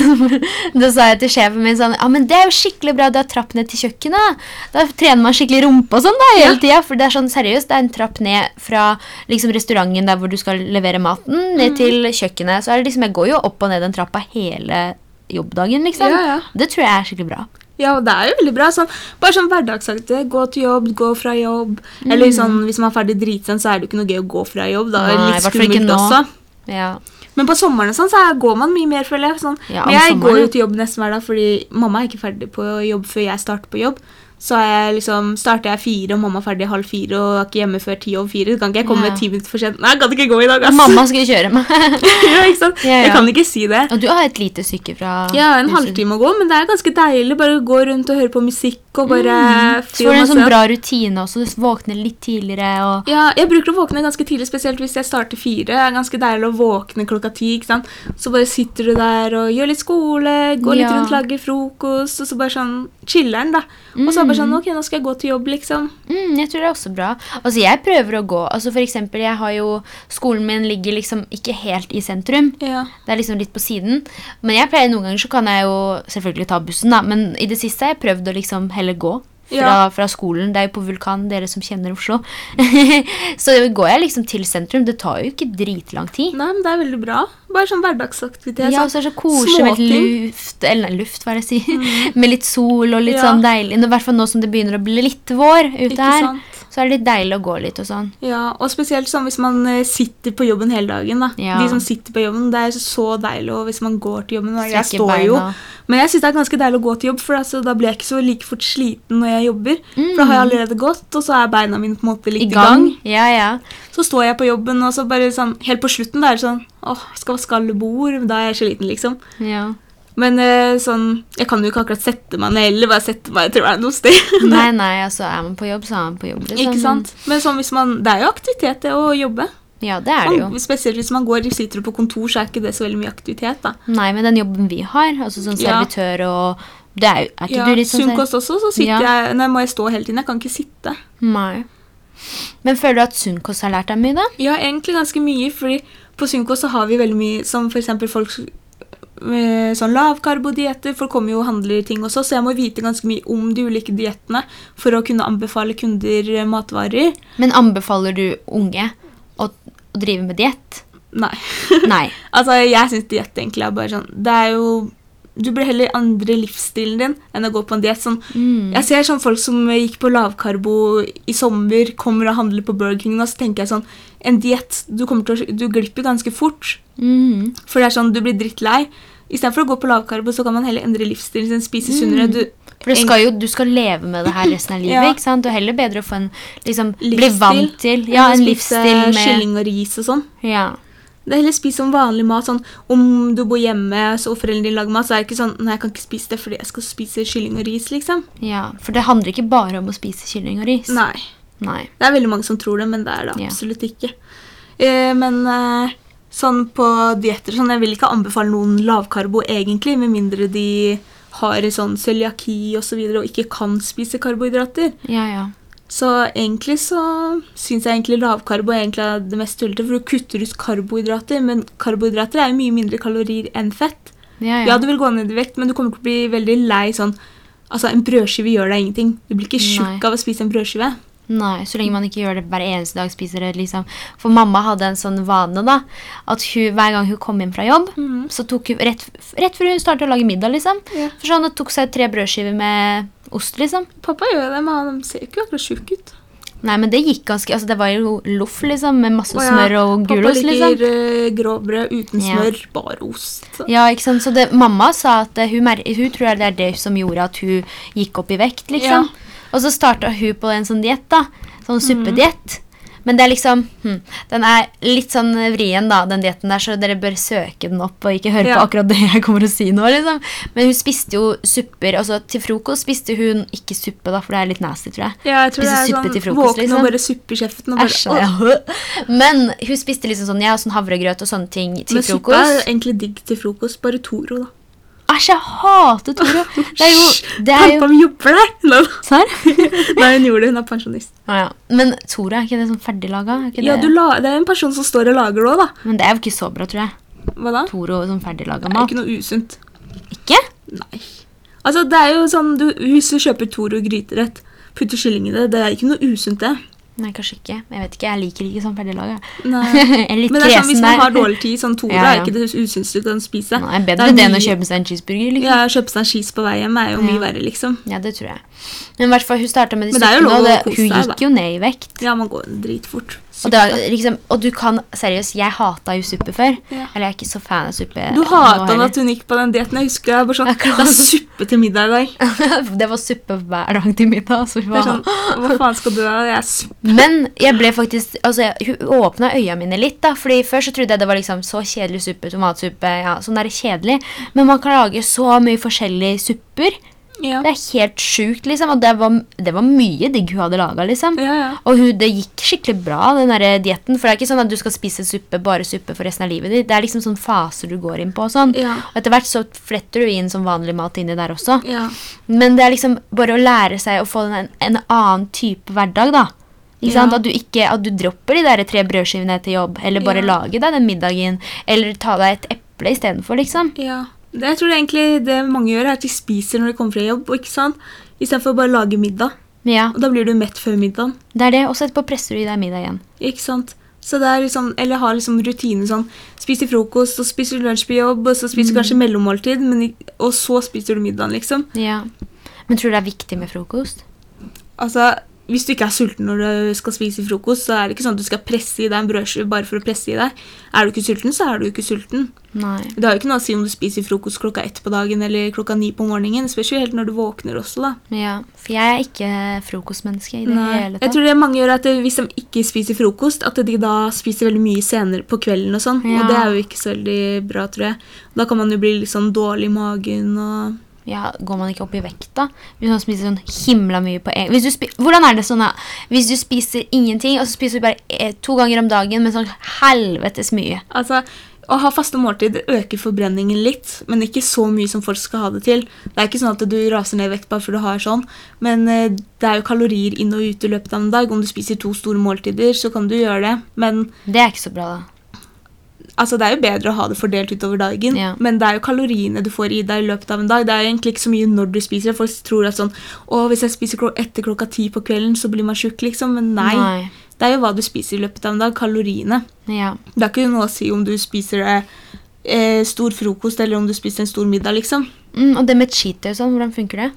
da sa jeg til sjefen min sånn Ja, men det er jo skikkelig bra, du har trapp ned til kjøkkenet. Da trener man skikkelig rumpe og sånn da, hele tida. For det er sånn seriøst, det er en trapp ned fra liksom restauranten der hvor du skal levere maten, ned til kjøkkenet. Så er det liksom, jeg går jo opp og ned den trappa hele jobbdagen, liksom. Ja, ja. Det tror jeg er skikkelig bra. Ja, det er jo veldig bra. Sånn, bare sånn hverdagsaktig. Gå til jobb, gå fra jobb. Eller sånn, hvis man er ferdig dritsent, så er det jo ikke noe gøy å gå fra jobb. Da er det Mm. Litt skummelt også. Ja. Men på sommeren sånn, så går man mye mer, føler jeg. Sånn. Ja, Men jeg sommeren, går jo til jobb nesten hver dag, fordi mamma er ikke ferdig på jobb før jeg starter på jobb. Så jeg liksom, starter jeg fire, og mamma er ferdig halv fire, og er ikke hjemme før ti over fire. Kan ikke jeg komme Ja. ti minutter for sent. Nei, jeg kan ikke gå i dag, ass. Mamma skal kjøre meg. ja, ikke sant? Ja, ja. Jeg kan ikke si det. og du har et lite stykke fra Ja, en halvtime å gå, men det er ganske deilig bare å gå rundt og høre på musikk og bare Mm. Så får du en sånn bra rutine også. Du våkner litt tidligere og Ja, jeg bruker å våkne ganske tidlig, spesielt hvis jeg starter fire. Det er ganske deilig å våkne klokka ti. ikke sant? Så bare sitter du der og gjør litt skole, går litt rundt, lager frokost, og så bare sånn chiller'n, da. Og så bare sånn Ok, nå skal jeg gå til jobb, liksom. Mm, jeg tror det er også bra. Altså, jeg prøver å gå. Altså, for eksempel, jeg har jo Skolen min ligger liksom ikke helt i sentrum. Ja. Det er liksom litt på siden. Men jeg pleier noen ganger så kan jeg jo selvfølgelig ta bussen, da. Men i det siste har jeg prøvd å liksom heller gå. Fra, fra skolen. Det er jo på Vulkan, dere som kjenner Oslo. så går jeg liksom til sentrum. Det tar jo ikke dritlang tid. Nei, men det er veldig bra. Bare sånn hverdagsaktivitet. Ja, og sånn så er det så koselig med luft Eller nei, luft, hva er det jeg sier. Med litt sol og litt Ja. sånn deilig. I hvert fall nå som det begynner å bli litt vår ute her. sant? Så er det litt deilig å gå litt og sånn. Ja, og spesielt sånn hvis man eh, sitter på jobben hele dagen. da. Ja. De som sitter på jobben, Det er så deilig og hvis man går til jobben. Jeg står jo. Men jeg syns det er ganske deilig å gå til jobb, for altså, da blir jeg ikke så like fort sliten når jeg jobber. For da har jeg allerede gått, og så er beina mine på en måte litt i I i gang. gang. Ja, ja. Så står jeg på jobben, og så bare sånn Helt på slutten da er det sånn åh, skal vaske alle bord. Da er jeg sliten, liksom. ja. Men eh, sånn Jeg kan jo ikke akkurat sette meg ned eller bare sette meg til å være noe sted. Nei, nei, altså er man på jobb, så er man på jobb. Liksom. ikke sant? Men sånn hvis man Det er jo aktivitet, det å jobbe. Ja, det er det jo. Spesielt hvis man går sitter på kontor, så er ikke det så veldig mye aktivitet. da. Nei, men den jobben vi har, altså sånn servitør og det er, jo- er ikke Ja, du litt sånn Sunnkost også, så sitter Ja. jeg Nei, må jeg stå hele tiden. Jeg kan ikke sitte. Nei. Men føler du at Sunnkost har lært deg mye, da? Ja, egentlig ganske mye, fordi på Sunnkost så har vi veldig mye som eksempel folk sånn lavkarbodietter, for kommer jo og handler ting også, så jeg må vite ganske mye om de ulike diettene for å kunne anbefale kunder eh, matvarer. Men anbefaler du unge å, å drive med diett? Nei. Nei. altså, jeg syns diett egentlig er bare sånn Det er jo Du blir heller andre livsstilen din enn å gå på en diett. Sånn, Mm. Jeg ser sånn folk som gikk på lavkarbo i sommer, kommer og handler på Burger King, og så tenker jeg sånn En diett Du, kommer til å- du glipper ganske fort. Mm. For det er sånn, du blir drittlei. Istedenfor å gå på lavkarbo, så kan man heller endre livsstilen sin, spise sunnere. Mm. Du, For du skal jo du skal leve med det her resten av livet. Ja. ikke sant? Og heller bedre å få en liksom, Bli vant til Ja, en livsstil med kylling og ris og sånn. Ja. Det er heller spis som vanlig mat. sånn Om du bor hjemme så foreldrene dine lager mat, så er det ikke sånn Nei, jeg kan ikke spise det fordi jeg skal spise kylling og ris, liksom. Ja, For det handler ikke bare om å spise kylling og ris. Nei. Nei. Det er veldig mange som tror det, men det er det Ja. absolutt ikke. Eh, men eh, sånn på dietter sånn, Jeg vil ikke anbefale noen lavkarbo egentlig, med mindre de har sånn cøliaki osv. Og, så videre, og ikke kan spise karbohydrater. Ja, ja. Så egentlig så syns jeg egentlig lavkarbo er egentlig det mest tullete, for du kutter ut karbohydrater, men karbohydrater er jo mye mindre kalorier enn fett. Ja, Ja, ja. du vil gå ned i vekt, men du kommer til å bli veldig lei sånn Altså, en brødskive gjør deg ingenting. Du blir ikke tjukk av å spise en brødskive. Nei, så lenge man ikke gjør det hver eneste dag. spiser det liksom. For mamma hadde en sånn vane da, at hun, hver gang hun kom hjem fra jobb, mm. så tok hun rett, rett før hun startet å lage middag, liksom, Ja. for sånn, hun tok seg tre brødskiver med ost, liksom. Pappa gjør det, men han ser ikke akkurat tjukk ut. Nei, men det gikk ganske, altså det var jo loff, liksom, med masse Å ja, smør og gulost, Pappa liksom. liker eh, grovbrød uten Ja. smør, bare ost. Ja, ikke sant? Så det, mamma sa at hun, hun tror det er det som gjorde at hun gikk opp i vekt, liksom. Ja. Og så starta hun på en sånn diett, da. Sånn suppediett. Mm. Men det er liksom hm, Den er litt sånn vrien, da, den dietten der, så dere bør søke den opp og ikke høre Ja. på akkurat det jeg kommer å si nå, liksom. Men hun spiste jo supper. Altså til frokost spiste hun ikke suppe, da, for det er litt nasty, tror jeg. Ja, jeg tror det er suppe sånn til frokost, våkne liksom. og bare suppe i kjeften. Og bare, Æsj. Ja. Men hun spiste liksom sånn, ja, sånn havregrøt og sånne ting til Men suppe er egentlig digg til frokost. Bare Toro, da. Æsj, jeg hater Toro! Det er jo, det er jo Pappa jobber der! Serr? Nei, hun gjorde det. Hun er pensjonist. Ah, ja. Men Toro, er ikke det sånn ferdiglaga? Er Ja, det? du la, det er en person som står og lager det òg, da. Men det er jo ikke så bra, tror jeg. Hva da? Toro som ferdiglaga Det er ikke noe usunt. Ikke? Nei. Altså, det er jo sånn, du, Hvis du kjøper Toro gryterett, putter kylling i det, det er ikke noe usunt, det. Nei, kanskje ikke. Jeg vet ikke, jeg liker ikke sånn. Jeg er litt Men det er sånn, hvis man har dårlig tid, sånn to Ja, ja. er ikke det usunneste du kan spise. Nei, Det bedre er det enn å kjøpe seg en cheeseburger, liksom. Ja, Kjøpe seg en cheese på vei hjem er jo mye verre, liksom. Ja, det tror jeg. Men i hvert fall, hun starta med de det suppene, og det, hun gikk jo ned i vekt. Ja, man går dritfort. Og, var, liksom, og du kan Seriøst, jeg hata jo suppe før. Ja. Eller jeg er ikke så fan av suppe. Du hata at hun gikk på den dietten. Jeg husker jeg bare sånn, Det er suppe til middag i dag. det var suppe hver dag til middag. Så er var, sånn, Hva faen skal du ha? Jeg er suppe. Men jeg ble faktisk altså, Hun åpna øya mine litt. da Fordi Før så trodde jeg det var liksom så kjedelig suppe. Tomatsuppe. ja, Sånn der kjedelig Men man kan lage så mye forskjellige supper. Ja. Det er helt sjukt, liksom. Og det var, det var mye digg hun hadde laga, liksom. Ja, ja. Og hun, det gikk skikkelig bra, den der dietten. For det er ikke sånn at du skal spise suppe, bare suppe for resten av livet ditt. Det er liksom sånn faser du går inn på og sånn. Og etter hvert så fletter du inn som vanlig mat inni der også. ja. Men det er liksom bare å lære seg å få en, en annen type hverdag, da. Ja. At, du ikke, at du dropper de der tre brødskivene til jobb, eller bare Ja. lager deg den middagen, eller ta deg et eple istedenfor, liksom. ja. Det, jeg tror egentlig det mange gjør, er at de spiser når de kommer fra jobb, ikke sant? istedenfor å bare lage middag. Ja, Og da blir du mett før middagen. det er det. Og så etterpå presser du i deg middag igjen. Ikke sant? Så det er liksom, Eller ha liksom rutine sånn Spiser frokost, så spiser du lunsj på jobb, og så spiser du kanskje mellommåltid, men, og så spiser du middagen, liksom. Ja. Men tror du det er viktig med frokost? Altså, Hvis du ikke er sulten når du skal spise frokost, så er det ikke sånn at du skal presse i deg en brødskive bare for å presse i deg. Er du ikke sulten, så er du ikke sulten. Nei. Det har jo ikke noe å si om du spiser frokost klokka ett på dagen eller klokka ni på morgenen. Det spørs jo helt når du våkner også, da. Ja, for jeg er ikke frokostmenneske i det Nei. hele Jeg tror det mange gjør at hvis de ikke spiser frokost, at de da spiser veldig mye senere på kvelden og sånn. Ja. Og det er jo ikke så veldig bra, tror jeg. Da kan man jo bli litt sånn dårlig i magen og Ja, Går man ikke opp i vekt, da? Hvis man spiser sånn himla mye på en Hvordan er det sånn, da? Hvis du spiser ingenting, og så spiser du bare to ganger om dagen, men sånn helvetes mye. Altså, å ha faste måltid øker forbrenningen litt, men ikke så mye som folk skal ha det til. Det er ikke sånn at du raser ned i vekt bare fordi du har sånn, men eh, det er jo kalorier inn og ut i løpet av en dag. Om du spiser to store måltider, så kan du gjøre det, men Det er ikke så bra, da. Altså, det er jo bedre å ha det fordelt utover dagen, Ja. men det er jo kaloriene du får i deg i løpet av en dag. Det er egentlig ikke så mye når du spiser. Folk tror at sånn Å, hvis jeg spiser klok etter klokka ti på kvelden, så blir man tjukk, liksom. Men nei. Det er jo hva du spiser i løpet av en dag. Kaloriene. Ja. Det er ikke noe å si om du spiser eh, eh, stor frokost eller om du spiser en stor middag, liksom. Mm, og det med cheater og sånn, hvordan funker det?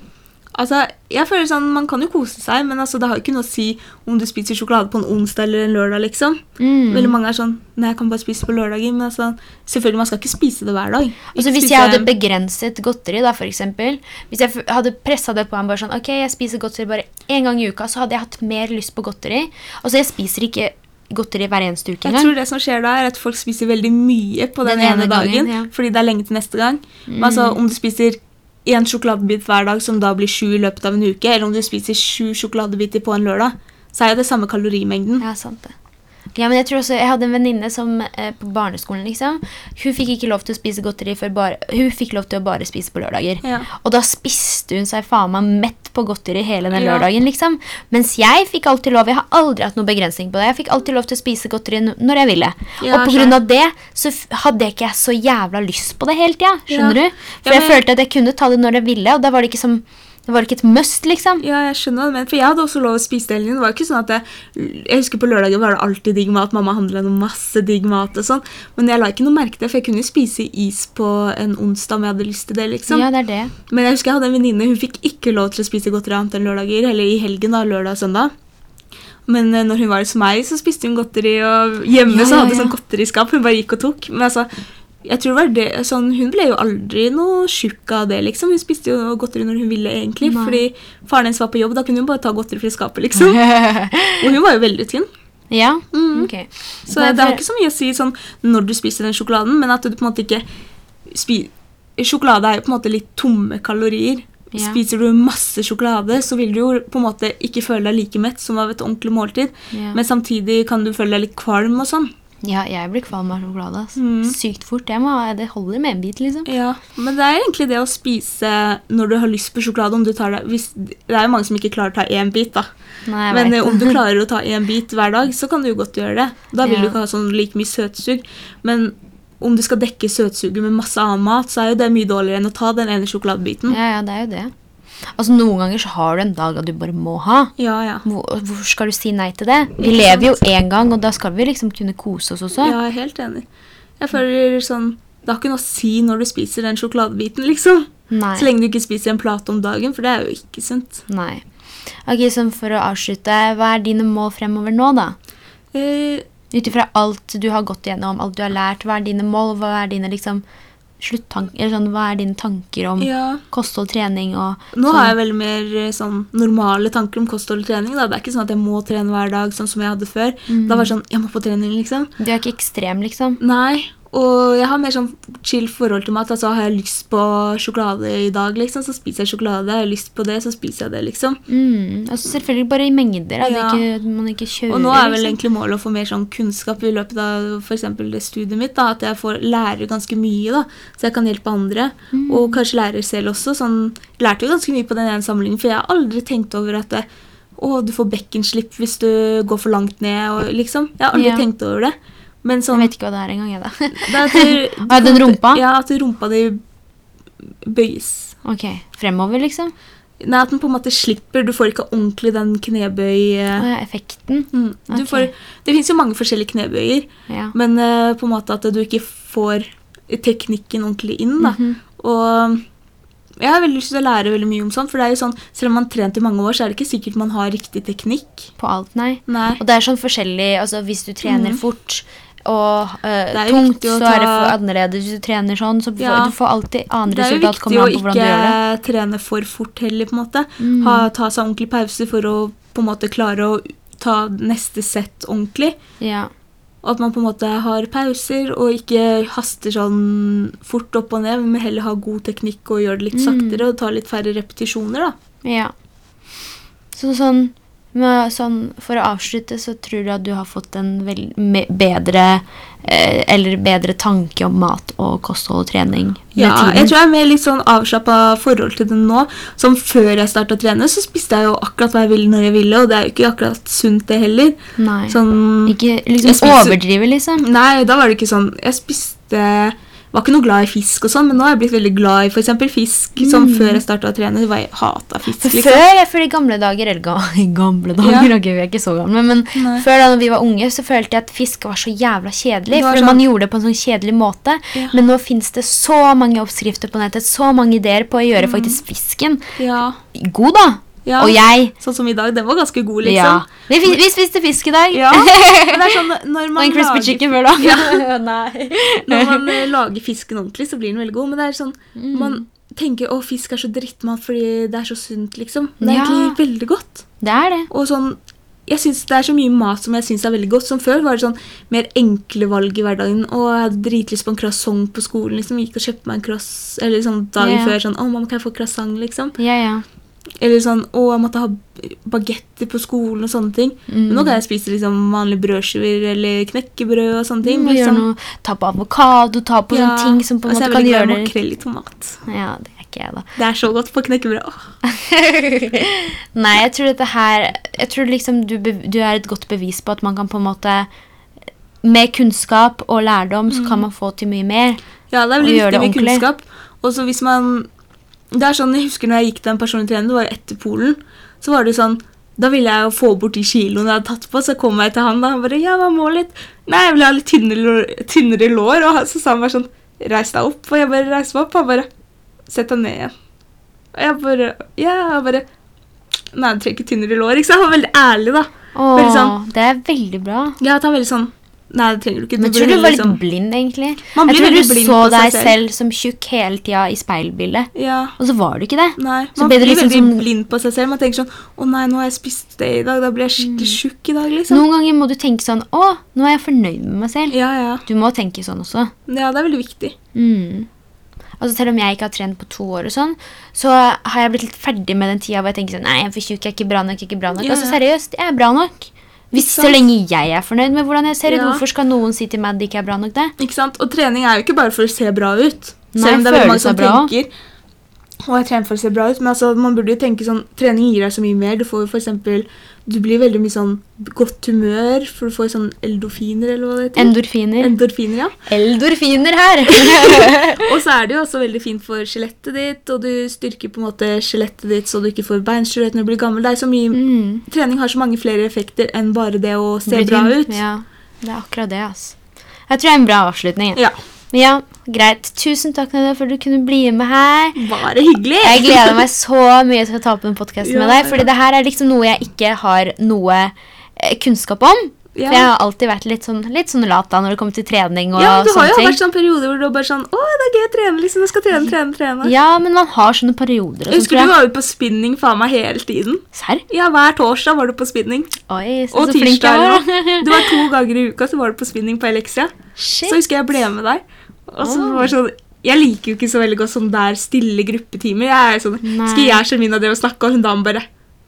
Altså, jeg føler sånn, Man kan jo kose seg, men altså, det har jo ikke noe å si om du spiser sjokolade på en onsdag eller en lørdag. liksom. Mm. Veldig mange er sånn Nei, jeg kan bare spise på lørdager. Men altså, selvfølgelig, man skal ikke spise det hver dag. Altså Hvis spise- jeg hadde begrenset godteri, da, for eksempel, Hvis jeg hadde pressa det på meg bare sånn Ok, jeg spiser godteri bare én gang i uka, så hadde jeg hatt mer lyst på godteri. Altså, jeg spiser ikke godteri hver eneste uke Jeg tror det som skjer da, er at folk spiser veldig mye på den, Den ene, ene dagen, gangen, ja. fordi det er lenge til neste gang. Men altså, om du spiser én sjokoladebit hver dag, som da blir sju i løpet av en uke, eller om du spiser sju sjokoladebiter på en lørdag, så er jo det samme kalorimengden. Ja, sant det. Ja, men Jeg tror også, jeg hadde en venninne som eh, på barneskolen liksom, Hun fikk ikke lov til å spise godteri før bare Hun fikk lov til å bare spise på lørdager. Ja. Og da spiste hun seg faen meg mett på godteri hele den Ja. lørdagen. liksom. Mens jeg fikk alltid lov Jeg har aldri hatt noen begrensning på det. Jeg fikk alltid lov til å spise godteri når jeg ville. Ja, og av det så hadde jeg ikke så jævla lyst på det hele tida. Skjønner du? For Ja, jeg følte at jeg kunne ta det når jeg ville, og da var det ikke som det var ikke et must, liksom. Ja, jeg skjønner det, for jeg hadde også lov å spise det hele. Det var ikke sånn at jeg, jeg husker På lørdager var det alltid digg mat. Mamma handla masse digg mat og sånn. Men jeg la ikke noe merke til det, for jeg kunne jo spise is på en onsdag om jeg hadde lyst til det. liksom. Ja, det er det. Men jeg husker jeg hadde en venninne, hun fikk ikke lov til å spise godteri annet enn lørdager, eller i helgen, da, lørdag og søndag. Men eh, når hun var hos meg, så spiste hun godteri, og hjemme Ja, så ja, hadde hun sånn godteriskap. Hun bare gikk og tok. Men altså, jeg tror det var det, sånn, Hun ble jo aldri noe tjukk av det, liksom. Hun spiste jo godteri når hun ville, egentlig. Nei. Fordi faren hennes var på jobb, da kunne hun bare ta godteri fra skapet, liksom. Og hun var jo veldig tynn. ja, Mm. ok. Så Nei, det har ikke så mye å si sånn når du spiser den sjokoladen, men at du på en måte ikke spi Sjokolade er jo på en måte litt tomme kalorier. Ja. Spiser du masse sjokolade, så vil du jo på en måte ikke føle deg like mett som av et ordentlig måltid. Ja. Men samtidig kan du føle deg litt kvalm og sånn. Ja, jeg blir kvalm av sjokolade. Mm. Sykt fort. Må, det holder med en bit, liksom. Ja, Men det er egentlig det å spise når du har lyst på sjokolade. om du tar det, hvis, Det er jo mange som ikke klarer å ta én bit, da. Nei, Men eh, om du klarer å ta én bit hver dag, så kan du jo godt gjøre det. Da vil Ja. du ikke ha sånn like mye søtsug. Men om du skal dekke søtsuget med masse annen mat, så er jo det mye dårligere enn å ta den ene sjokoladebiten. Ja, ja, det er jo det. Altså, Noen ganger så har du en dag at du bare må ha. Ja, ja. Hvor, hvorfor skal du si nei til det? Vi lever jo én gang, og da skal vi liksom kunne kose oss også. Ja, jeg er helt enig. Jeg føler sånn Det har ikke noe å si når du spiser den sjokoladebiten, liksom. Nei. Så lenge du ikke spiser en plate om dagen, for det er jo ikke sunt. Nei. Ok, så For å avslutte, hva er dine mål fremover nå, da? Uh, Ut ifra alt du har gått gjennom, alt du har lært, hva er dine mål? Hva er dine liksom sluttanker, eller sånn, hva er dine tanker om ja. kosthold, trening og Nå sånn? har jeg veldig mer eh, sånn normale tanker om kosthold og trening. Da. Det er ikke sånn at jeg må trene hver dag, sånn som jeg hadde før. Mm. Da var det sånn Jeg må på trening, liksom. Du er ikke ekstrem, liksom? Nei. Og jeg har mer sånn chill forhold til mat. Altså Har jeg lyst på sjokolade i dag, liksom, så spiser jeg sjokolade. Har jeg lyst på det, så spiser jeg det, liksom. Mm. Altså selvfølgelig bare i mengder. Ja. ikke, man ikke kjører. Og nå er vel liksom. egentlig målet å få mer sånn kunnskap i løpet av eksempel det studiet mitt. da, At jeg får lære ganske mye, da, så jeg kan hjelpe andre. Mm. Og kanskje lærer selv også. sånn, Lærte jo ganske mye på den ene samlingen, for jeg har aldri tenkt over at det, å, du får bekkenslipp hvis du går for langt ned. og liksom. Jeg har aldri Ja. tenkt over det. Men Jeg sånn, vet ikke hva det er engang, jeg, da. det er at du, den rumpa? Ja, at rumpa di bøyes. ok, fremover, liksom? Nei, At den på en måte slipper. Du får ikke ordentlig den knebøy... Eh, er effekten? Mm. Okay. Får, det fins jo mange forskjellige knebøyer. Ja. Men uh, på en måte at du ikke får teknikken ordentlig inn. da. Mhm. Og jeg har veldig lyst til å lære veldig mye om sånt. For det er jo sånn, selv om man har trent i mange år, så er det ikke sikkert man har riktig teknikk. På alt, nei. Nei. Og det er sånn forskjellig altså Hvis du trener Mhm. fort og uh, Det tungt, så ta... er det for annerledes. Hvis du trener sånn, så får Ja. du får alltid annet Det er jo resultat. viktig å ikke trene for fort heller, på en måte. Mm. Ha, ta seg ordentlig pause for å på en måte klare å ta neste sett ordentlig. Ja. At man på en måte har pauser og ikke haster sånn fort opp og ned, men heller ha god teknikk og gjøre det litt Mm. saktere og ta litt færre repetisjoner. da. ja. Så sånn, med, sånn For å avslutte, så tror du at du har fått en bedre eh, Eller bedre tanke om mat og kosthold og trening Ja, tiden? jeg tror jeg er mer litt sånn avslappa forhold til det nå. Som før jeg starta å trene, så spiste jeg jo akkurat hva jeg ville når jeg ville, og det er jo ikke akkurat sunt, det heller. Nei. Sånn Ikke liksom spiste, overdrive, liksom. Nei, da var det ikke sånn Jeg spiste var ikke noe glad i fisk og sånn, men nå har jeg blitt veldig glad i for eksempel fisk. Som Mm. før jeg starta å trene. var Jeg hata fisk. Liksom. Før, for de i gamle dager Eller ga, gamle dager, Ja. okay, vi er ikke så gamle Men Nei. før da vi var unge, så følte jeg at fisk var så jævla kjedelig. For sånn- man gjorde det på en sånn kjedelig måte. Ja. Men nå fins det så mange oppskrifter på nettet, så mange ideer på å gjøre faktisk fisken Ja. god, da. Ja. Og jeg Sånn som i dag. Den var ganske god, Ja. liksom. Vi, vi spiste fisk i dag. Ja. Men det er sånn når Og en crispy lager chicken før, da. Ja. Nei. Når man eh, lager fisken ordentlig, så blir den veldig god. Men det er sånn, Mm. man tenker å fisk er så drittmat fordi det er så sunt, liksom. Det er Ja. egentlig veldig godt. Det er det. Og sånn, jeg synes Det er så mye mat som jeg syns er veldig godt. Som før var det sånn mer enkle valg i hverdagen. Og jeg hadde dritlyst på en croissant på skolen. liksom, Gikk og kjøpte meg en cross Eller sånn dagen yeah. før sånn Å, mamma, kan jeg få croissant? liksom. Ja, ja. Eller sånn Å, jeg måtte ha bagetter på skolen og sånne ting. Mm. Men nå kan jeg spise liksom vanlige brødskiver eller knekkebrød og sånne ting. Mm, liksom. noe, ta på avokado, ta på Ja, sånne ting som på en og så er måte kan gjøre det makrell i tomat. Ja, det er ikke jeg, da. Det er så godt på knekkebrød. Nei, jeg tror dette her Jeg tror liksom du, du er et godt bevis på at man kan på en måte Med kunnskap og lærdom så kan man få til mye mer. Ja, det er veldig viktig med kunnskap. Og så hvis man Det er sånn, Jeg husker når jeg gikk til en personlig trener, det var etter Polen, så var det sånn da ville jeg jo få bort de kiloene jeg hadde tatt på, så kom jeg til han da. Han bare 'Ja, hva må litt?' 'Nei, jeg vil ha litt tynnere, lår- tynnere lår.' Og så sa han bare sånn 'Reis deg opp.' Og jeg bare reiste meg opp. Han bare 'Sett deg ned igjen'. Og jeg bare Ja, jeg bare Nei, du trenger ikke tynnere lår. Ikke sant? Han var veldig ærlig, da. Åh, Veldig sånn- det er veldig bra. Ja, at han veldig sånn Nei, det trenger du ikke. Men tror du var litt liksom- blind, egentlig? Man Jeg tror du så deg selv. selv som tjukk hele tida i speilbildet, Ja. og så var du ikke det. Nei, man blir liksom veldig som... blind på seg selv. Man tenker sånn Å nei, nå har jeg spist det i dag. Da blir jeg skikkelig tjukk i dag, liksom. Noen ganger må du tenke sånn Å, nå er jeg fornøyd med meg selv. Ja, ja. Du må tenke sånn også. Ja, det er veldig viktig. Mm. Altså Selv om jeg ikke har trent på to år, og sånn, så har jeg blitt litt ferdig med den tida hvor jeg tenker sånn Nei, jeg er for tjukk, jeg er ikke bra nok. jeg er ikke bra nok. Altså seriøst, jeg er bra nok. Hvis Så lenge jeg er fornøyd med hvordan jeg ser ut, Ja. hvorfor skal noen si til meg at det ikke er bra nok? det? Ikke sant? Og trening er jo ikke bare for å se bra ut. Nei, Selv om det er veldig mange som seg bra. Å, jeg trener for å se bra ut, men altså, man burde jo tenke sånn Trening gir deg så mye mer. Du får jo f.eks. Du blir veldig mye sånn godt humør, for du får sånn eldofiner, eller hva det heter. Endorfiner. Endorfiner, ja. Eldorfiner her! Og så er det jo også veldig fint for skjelettet ditt, og du styrker på en måte skjelettet ditt så du ikke får beinskjørhet når du blir gammel. Det er så mye mm. Trening har så mange flere effekter enn bare det å se bra ut. Ja, det er akkurat det, altså. Jeg tror det er en bra avslutning. Ja. Men ja, greit. Tusen takk Nadia, for at du kunne bli med her. Bare hyggelig! Jeg gleder meg så mye til å ta opp en podkast Ja, med deg. ja. Fordi det her er liksom noe jeg ikke har noe eh, kunnskap om. Ja. For jeg har alltid vært litt sånn, litt sånn lat da når det kommer til trening og Ja, du har jo ting. vært sånn perioder hvor du bare sånn Å, det er gøy å trene, liksom. Jeg skal trene, trene, trene. Ja, men man har sånne perioder. Og Jeg sånt, husker tror du var jo på spinning faen meg hele tiden. Serr? Ja, hver torsdag var du på spinning. Oi, så, Og så flink jeg var. Du var to ganger i uka så var du på spinning på Elixia. Shit. Så husker jeg jeg ble med deg. Og så var det sånn Jeg liker jo ikke så veldig godt sånn der stille gruppetimer. Jeg er sånn, Nei. Skal jeg Shermina drev og snakke, og hun damen bare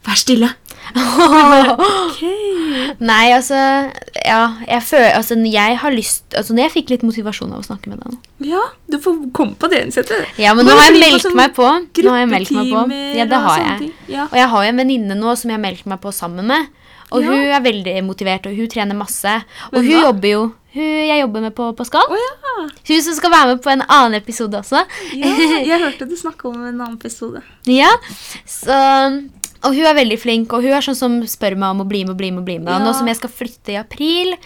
Vær stille. okay. Nei, altså Ja, jeg føler Altså, jeg har lyst Altså, jeg fikk litt motivasjon av å snakke med deg nå. Ja, du får komme på det initiativet. Ja, men nå har jeg meldt sånn meg på. Nå har jeg meldt meg på. Ja, det har jeg. Og jeg har jo en venninne nå som jeg har meldt meg på sammen med. Og Ja. hun er veldig motivert, og hun trener masse. Og hun da? jobber jo hun jeg jobber med på Pascal. Oh, ja. Hun som skal være med på en annen episode også. ja. Jeg hørte du snakke om en annen episode. Ja, så Og hun er veldig flink, og hun er sånn som spør meg om å bli med bli med. bli med. Ja. nå som jeg skal flytte i april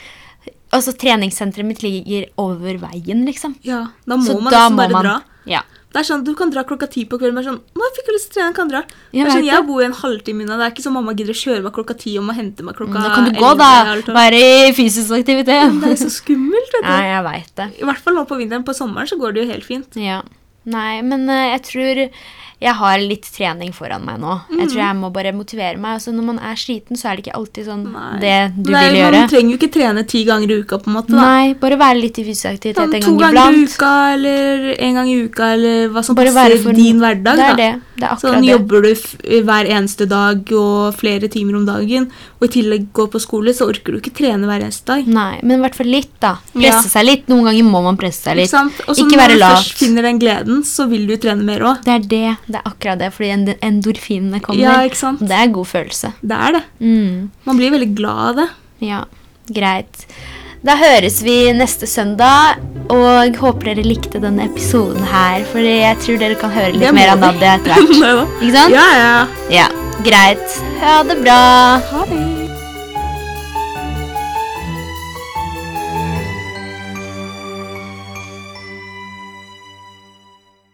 Altså, treningssenteret mitt ligger over veien, liksom. Ja, Da må Så man da nesten må bare man dra. Ja. Det er sånn, Du kan dra klokka ti på kvelden. Bare sånn, nå fikk jeg lyst til å trene, kan dra. Jeg sånn, jeg bor i en halvtime unna. Det er ikke sånn mamma gidder å kjøre meg klokka ti og må hente meg klokka Da kan du gå, da. Være i fysisk aktivitet. Men Det er så skummelt, vet du. Nei, jeg vet det. I hvert fall nå på vinteren. På sommeren så går det jo helt fint. Ja. Nei, men uh, jeg tror jeg har litt trening foran meg nå. Jeg tror jeg må bare motivere meg. Altså, når man er sliten, så er det ikke alltid sånn Nei. det du Nei, vil gjøre. Man trenger jo ikke trene ti ganger i uka, på en måte. da. Nei, bare være litt i fysisk aktivitet Sånn, en to ganger i uka eller en gang i uka, eller hva som Bare passer for- din hverdag. Det er det. Det er akkurat Sånn det. Jobber du f hver eneste dag og flere timer om dagen, og i tillegg går på skole, så orker du ikke trene hver eneste dag. Nei, men i hvert fall litt, da. Presse Ja. seg litt. Noen ganger må man presse seg litt. Ikke sant? Og så lat. når du først finner den gleden, så vil du trene mer òg. Det er det. Det er akkurat det, fordi endorfinene kommer. Ja, ikke sant? Det er en god følelse. Det er det. Mm. Man blir veldig glad av det. Ja, greit. Da høres vi neste søndag, og håper dere likte denne episoden her, for jeg tror dere kan høre litt mer av. Nadia etter hvert. Ikke sant? ja, ja. Ja, greit. Ha det bra. Ha det.